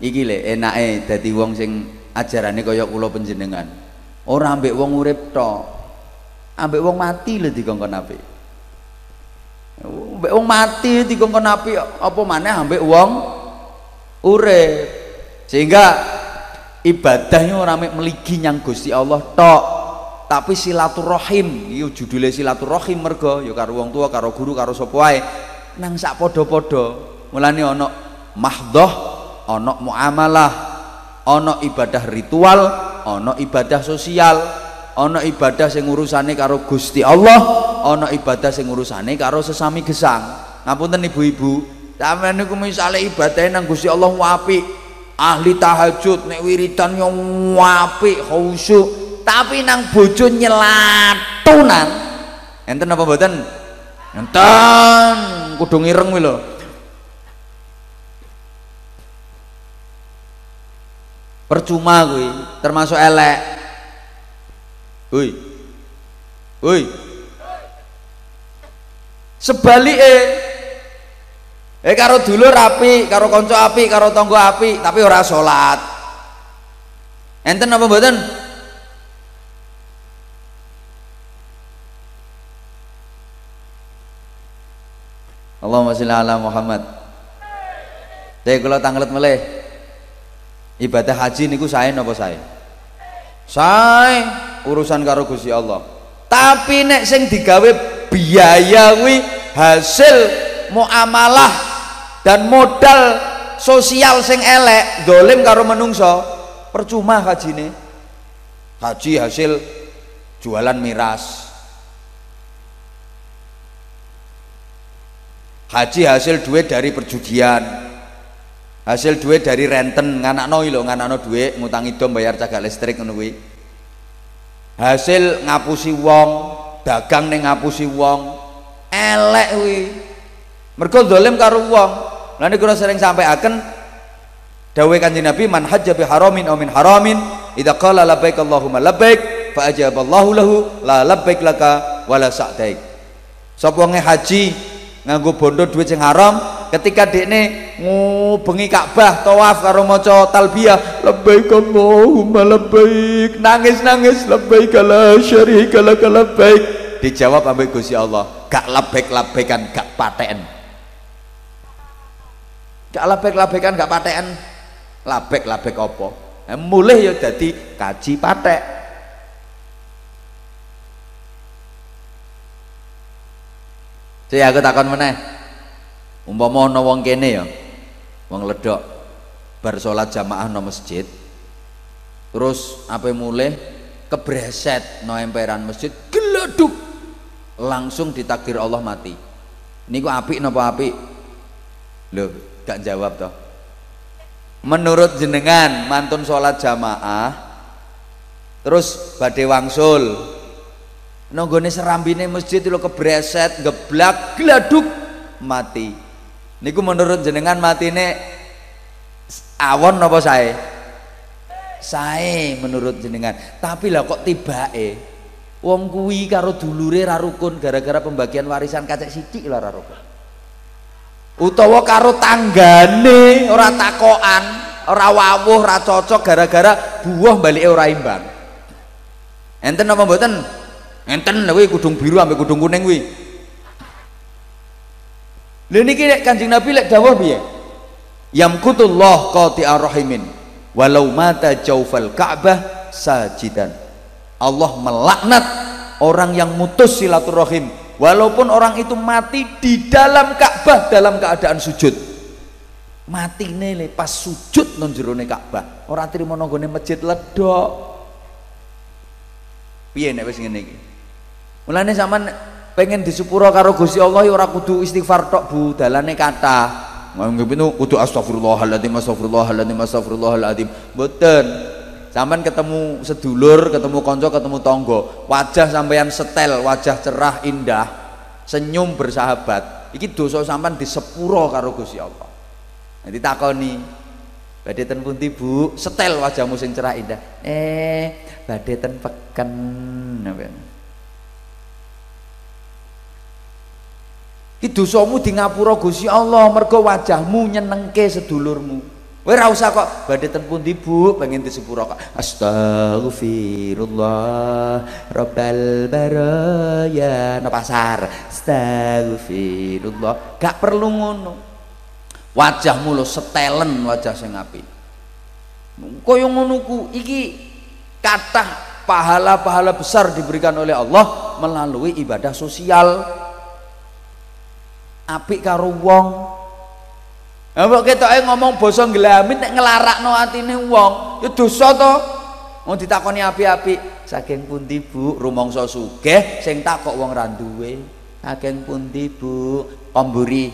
iki lho enake dadi wong sing ajarane kaya kula panjenengan. Ora ambek wong urip tok. Ambek wong mati lho dikongkon apik. Ambek wong mati dikongkon apik apa maneh ambek wong urip. Sehingga ibadahnya orang meligi yang Gusti Allah tok. Tapi silaturahim iyo judulnya silaturahim mergo yo karo wong tua karo guru karo wae. Nang sak padha-padha mulane ana mahdhah ana muamalah ana ibadah ritual ana ibadah sosial ana ibadah sing urusane karo Gusti Allah ana ibadah sing urusane karo sesami gesang. Ngapunten ibu-ibu? Sampeyan niku misale ibadah nang Gusti Allah apik. Ahli tahajud nek wiridan yo apik khusyuk. Tapi nang bojo nyelatunan. Enten apa mboten? Enten. Kudu ngireng kuwi lho. Percuma kuwi termasuk elek woi woi sebaliknya Eh karo dulur api, karo konco api, karo tonggo api, tapi ora salat. Enten apa mboten? Allahumma sholli ala Muhammad. Saya kalau tanglet meleh ibadah haji niku saya napa saya? Saya urusan karo Gusti Allah. Tapi nek sing digawe biaya kuwi hasil muamalah dan modal sosial sing elek dolim karo menungso percuma haji ini haji hasil jualan miras. Haji hasil duit dari perjudian. Hasil duit dari renten nganak noi lo nganak no duit ngutangi dom bayar cagak listrik ngono hasil ngapusi wong dagang ning ngapusi wong elek wi mergo dolim karo wong. Lalu kula sering sampai akan dawai kanjeng Nabi man hajja bi haramin aw min haramin idza qala labbaik Allahumma labbaik fa ajaballahu lahu la labbaik laka wala sa'daik. Sapa haji nganggo bondo duit sing haram ketika dekne ngubengi Ka'bah tawaf karo maca talbiyah. Labbaik Allahumma labbaik. Nangis-nangis labbaik la syarika lak labbaik. Dijawab ambek Gusti Allah gak labbaik labbaikan gak paten gak labek-labekan gak patekan. Labek-labek apa? Eh, mulih ya jadi kaji patek. Saya aku takon meneh. Umpama ana wong kene ya wong ledok bar salat jamaah no masjid terus apa mulai kebreset no emperan masjid geleduk langsung ditakdir Allah mati. Niku apik napa apik? Lho gak jawab toh. Menurut jenengan mantun sholat jamaah terus badai wangsul nonggone serambine masjid lo kebreset geblak gladuk mati niku menurut jenengan mati ini awon apa saya saya menurut jenengan. Tapi lah kok tiba eh wong kuwi karo dulure ra rukun gara-gara pembagian warisan kacek sithik lah ra rukun. Utawa karo tanggane ora takokan ora wawuh ora cocok gara-gara buah balike ora imbang. Enten apa mboten? Enten lha kuwi kudung biru ambek kudung kuning kuwi lha niki Kanjeng Nabi lek dawuh piye? Yamkutullah qati'ar rahimin walau mata jaufal ka'bah sajidan. Allah melaknat orang yang mutus silaturahim walaupun orang itu mati di dalam Ka'bah dalam keadaan sujud. Mati nele pas sujud non jerone Ka'bah orang terima nonggone masjid ledok piye nek wis ngene iki? Mulane sampean pengen disepuro karo Gusti Allah ya ora kudu istighfar tok Bu. Dalane kata Nganggep itu kudu astagfirullahaladzim astagfirullahaladzim astagfirullahaladzim mboten. Sampean ketemu sedulur ketemu konco ketemu tonggo wajah sampean setel wajah cerah indah. Senyum bersahabat. Iki dosa sampean disepuro karo Gusti Allah. Nanti takoni badhe ten pundi Bu? Setel wajahmu sing cerah indah. Eh badhe ten peken Iki dosamu di ngapura Gusti Allah mergo wajahmu nyenengke sedulurmu. Kowe ora kok badhe ten pundi Bu pengen kok. Astaghfirullah Rabbal baraya no pasar. Astaghfirullah. Gak perlu ngono. Wajahmu lo setelen wajah sing apik. Kaya ngono ku iki kathah pahala-pahala besar diberikan oleh Allah melalui ibadah sosial apik karo wong Lah kok ketoke ngomong basa nglamin nek nglarakno atine wong, ya dosa to. Wong ditakoni apik-apik, saking pundi Bu? Rumangsa sugih sing takok wong ra duwe. Saking pundi Bu? Omburi.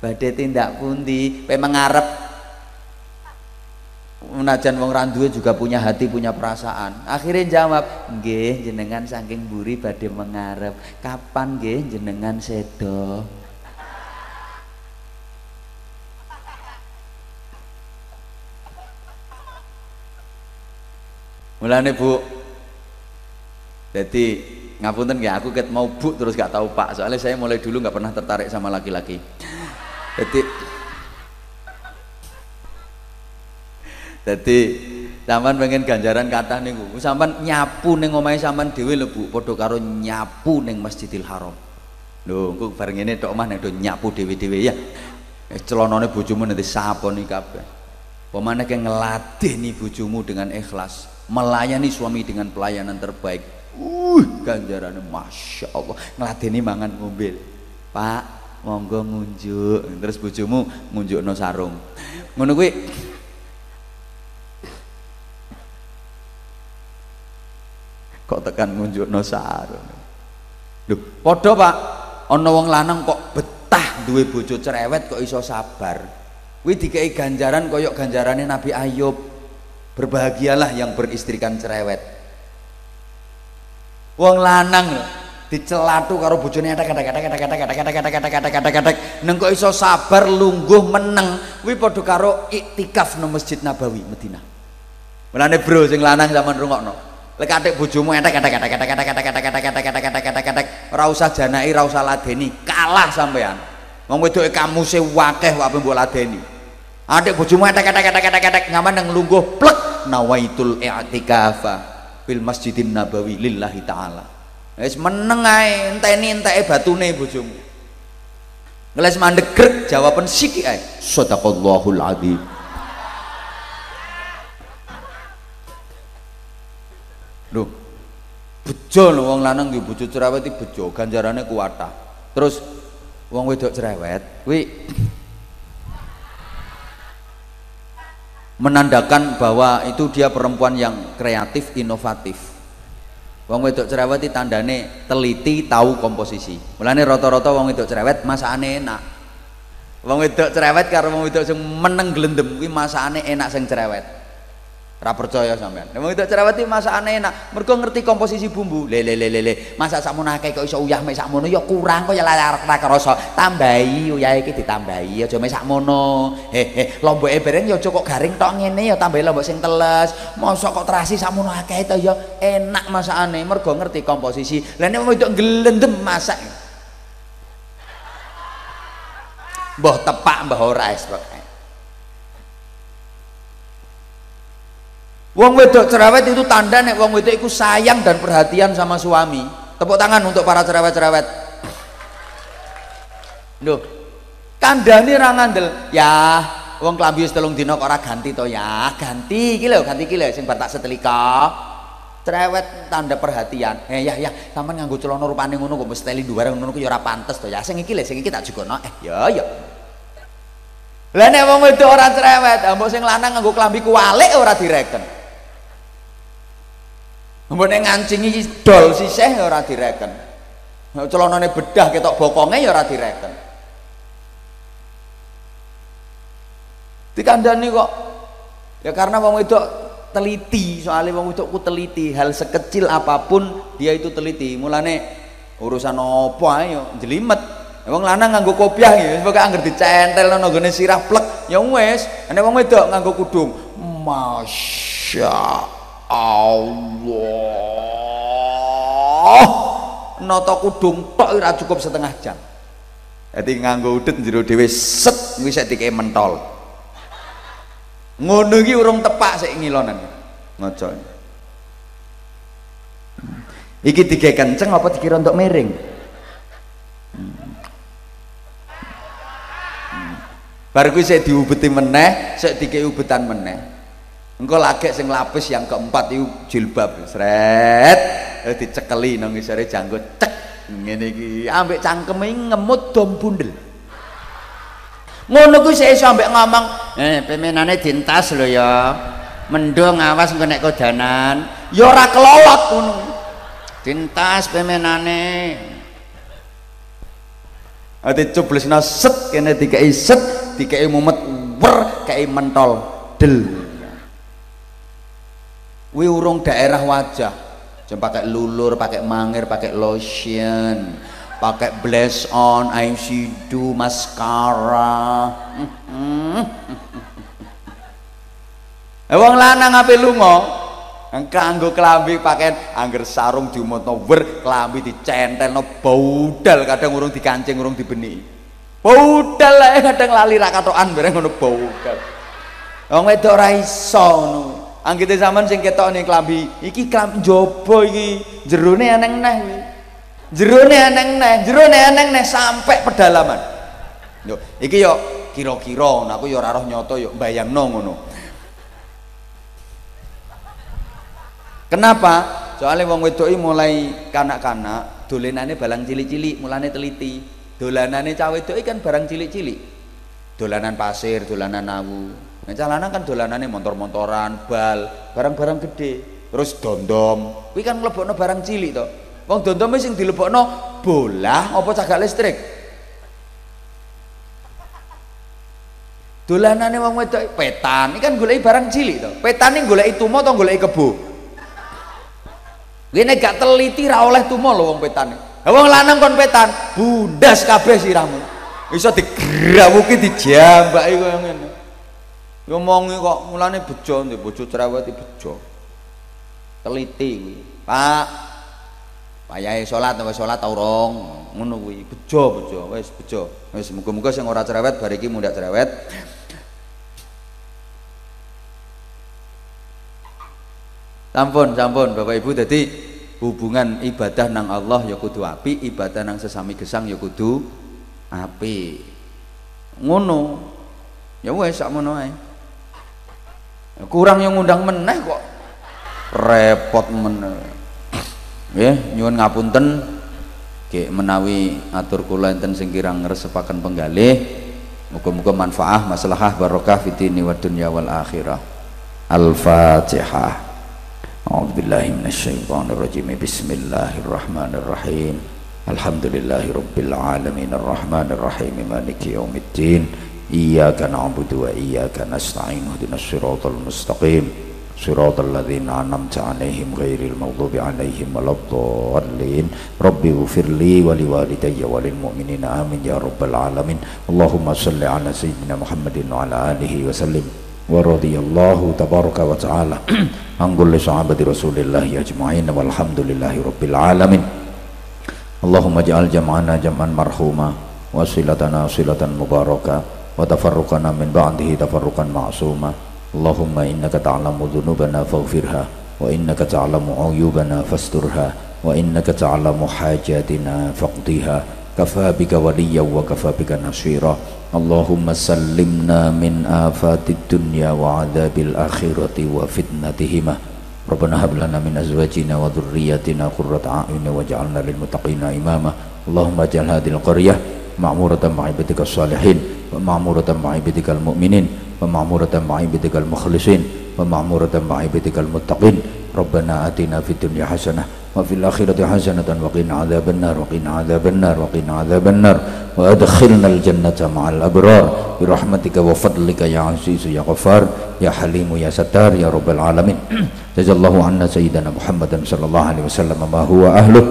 Badhe tindak pundi? Pe mengarep menajan wong randuwe juga punya hati punya perasaan. Akhirnya jawab nggih jenengan saking buri badhe mengarep. Kapan nggih jenengan sedo? Mulane bu. Jadi ngapunten ya aku ket mau bu terus gak tahu pak. Soalnya saya mulai dulu nggak pernah tertarik sama laki-laki. Jadi jadi sampean pengen ganjaran kata niku sampean nyapu ning omahe sampean dhewe lho Bu padha karo nyapu ning Masjidil Haram. Lho engko bareng ngene tok mah nek nyapu dhewe-dhewe ya eh, celonone bojomu nanti saponi kabeh. Pemane ke ngeladeni bojomu dengan ikhlas melayani suami dengan pelayanan terbaik. Uh ganjarannya Masya Allah. Ngeladeni mangan mobil Pak monggo ngunjuk. Terus bojomu ngunjukno sarung. Ngono kuwi kok tekan ngunjukno sarung lho padha Pak ana wong lanang kok betah duwe bojo cerewet kok iso sabar kuwi dikei ganjaran koyok ganjarane Nabi Ayub berbahagialah yang beristrikan cerewet wong lanang lho dicelatu karo bojone etek etek etek etek etek etek etek etek etek etek etek etek neng kok iso sabar lungguh meneng kuwi padha karo iktikaf nang Masjid Nabawi Madinah Mulane bro sing lanang zaman rungokno lek atik bojomu etek etek etek etek etek etek etek etek etek etek etek etek etek ora usah janai ora usah ladeni kalah sampean wong wedoke kamuse wakeh wae mbok ladeni adik bojomu etek etek etek etek etek ngaman nang lungguh plek nawaitul i'tikafa fil masjidin nabawi lillahi taala wis meneng ae enteni enteke batune bojomu ngeles mandek jawaban sithik ae sadaqallahul adzim bejo lho wong lanang nggih bojo cerewet iki bejo ganjarane kuwatah. Terus wong wedok cerewet kuwi menandakan bahwa itu dia perempuan yang kreatif inovatif. Wong wedok cerewet iki tandane teliti tahu komposisi. Mulane rata-rata wong wedok cerewet masakane enak. Wong wedok cerewet karo wong wedok sing meneng glendem kuwi masakane enak sing cerewet Ora percaya sampean. Nek wedok cerewet iki masakane enak, mergo ngerti komposisi bumbu. Le le le le, masak sakmono akeh kok iso uyah mek sakmono ya kurang kok ya lara kerasa. Tambahi uyahe iki ditambahi aja mek sakmono. He he, lomboke bareng ya aja kok garing tok ngene ya tambahi lombok sing teles. Mosok kok terasi sakmono akeh to ya enak masakane mergo ngerti komposisi. Lah nek wedok glendem masak. Mbah tepak mbah ora es. Wong wedok cerewet itu tanda nek wong wedok itu sayang dan perhatian sama suami. Tepuk tangan untuk para cerewet-cerewet. Loh, kandhane ra ngandel. Ya, wong klambi wis telung dina kok ganti to ya. Ganti iki lho, ganti iki lho sing bar tak setelika. Cerewet tanda perhatian. Eh ya ya, sampean nganggo celana rupane ngono kok mesti luar ngono ku ya ora pantes to ya. Sing iki lho, sing iki tak jugono. Eh, ya ya. Lah nek wong wedok ora cerewet, mbok sing lanang nganggo klambi kualik ora direken. Mbok ngancingi dol sisih ya ora direken. Celanane bedah ketok bokonge ya ora direken. Dikandani kok. Ya karena wong wedok teliti, soalnya wong wedokku teliti, hal sekecil apa pun dia itu teliti. Mulane urusan apa ayo jelimet. Wong lanang nganggo kopiah ya, pokoke angger dicentel nang nggone sirah plek, ya wis. Nek wong wedok nganggo kudung, Masya Allah. Nata kudung tok ora cukup setengah jam. Jadi nganggo udet jero dhewe set wis dikek mentol. Ngono iki urung tepak sik ngilonan. Ngaca iki tiga kenceng apa dikira untuk miring? Baru kuwi sik diubeti meneh, sik dikei ubetan meneh engkau lagi sing lapis yang keempat itu jilbab. Seret eh, dicekeli nang ngisore janggut. Cek. Ngene iki. Ambek cangkeme ngemut dom bundel. Ngono kuwi saya sampe ngomong eh pemenane dintas lho ya. Mendung awas engko nek kodanan. Ya ora kelolot ngono. Dintas pemenane. Ati cublesna set. Kene dikai set. Dikai mumet. Wer kai mentol. Del Wi urung daerah wajah. Jangan pakai lulur, pakai mangir, pakai lotion, pakai blush on, eyeshadow, mascara. Eh wong lanang ape lunga? Kanggo klambi pakai angger sarung diumutno wer, klambi dicentelno baudal, kadang urung dikancing, urung dibeni. Baudal lah kadang lali ra katokan bareng ngono baudal. Wong wedok ra iso ngono. Anggite zaman sing ketok ning klambi, iki klambi jobo iki, jerone eneng neh. Jerone eneng neh, jerone eneng neh sampai pedalaman. Yo, iki yo kira-kira aku yo ora roh nyoto yo bayangno ngono. Kenapa? Soalnya wong wedok mulai kanak-kanak, dolenane balang cilik-cilik, mulane teliti. Dolanane cah wedok kan barang cilik-cilik. Dolanan pasir, dolanan awu. Nah, lanang kan dolanane motor-motoran, bal, barang-barang gede. Terus dondom. Kuwi kan mlebokno barang cilik to. Wong dondom sing dilebokno bola apa cagak listrik? Dolanane wong wedok petan, iki kan goleki barang cilik to. Petane goleki tumo to goleki kebo. Kuwi nek gak teliti ra oleh tumo lho wong petane. Wong lanang kon petan, bundas kabeh sirahmu. Iso digrawuki dijambaki koyo ngene. Ngomongi kok mulane bejo ndek bojo cerewet bejo. Teliti kuwi. Pak payahe salat wis salat ta urung ngono bejo bejo wis bejo. Wis muga-muga sing ora cerewet bar iki mundak cerewet. Sampun sampun Bapak Ibu. Dadi hubungan ibadah nang Allah ya kudu api ibadah nang sesami gesang ya kudu api ngono. Ya wis sak ngono ae kurang yang ngundang meneh kok. Repot meneh. Ya nyuwun ngapunten. Oke, menawi atur kula enten sing kirang ngresepaken penggalih muga-muga manfaah maslahah barokah fitini wa dunya wal akhirah. Al-fatihah. A'udzubillahi minasyaitonirrajim. Bismillahirrahmanirrahim. Alhamdulillahi rabbil alamin. Arrahmanirrahim. Maliki yaumiddin إياك نعبد وإياك نستعين اهدنا الصراط المستقيم صراط الذين أنعمت عليهم غير المغضوب عليهم ولا الضالين رب اغفر لي ولوالدي وللمؤمنين آمين يا رب العالمين اللهم صل على سيدنا محمد وعلى آله وسلم ورضي الله تبارك وتعالى عن كل صحابة رسول الله أجمعين والحمد لله رب العالمين اللهم اجعل جمعنا جمعا مرحوما وصلتنا صلة مباركة وتفرقنا من بعده تفرقا معصوما اللهم إنك تعلم ذنوبنا فاغفرها وإنك تعلم عيوبنا فاسترها وإنك تعلم حاجاتنا فاقضيها كفى بك وليا وكفى بك نصيرا اللهم سلمنا من آفات الدنيا وعذاب الآخرة وفتنتهما ربنا هب لنا من أزواجنا وذرياتنا قرة أعين واجعلنا للمتقين إماما اللهم اجعل هذه القرية معمورة مع عبادك الصالحين ومعمورة مع عبادك المؤمنين ومعمورة مع عبادك المخلصين ومعمورة مع عبادك المتقين. ربنا آتنا في الدنيا حسنة وفي الآخرة حسنة وقنا عذاب النار وقنا عذاب النار وقنا عذاب النار. وأدخلنا الجنة مع الأبرار برحمتك وفضلك يا عزيز يا غفار يا حليم يا ستار يا رب العالمين. جزا الله عنا سيدنا محمد صلى الله عليه وسلم ما هو أهله؟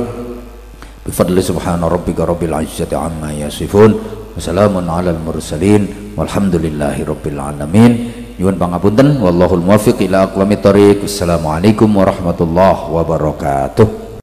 بفضل سبحان ربك رب العزة عما يصفون Wassalamun alal mursalin walhamdulillahi rabbil alamin. Nyuwun pangapunten wallahul muwaffiq ila aqwamit thoriq. Wassalamualaikum warahmatullahi wabarakatuh.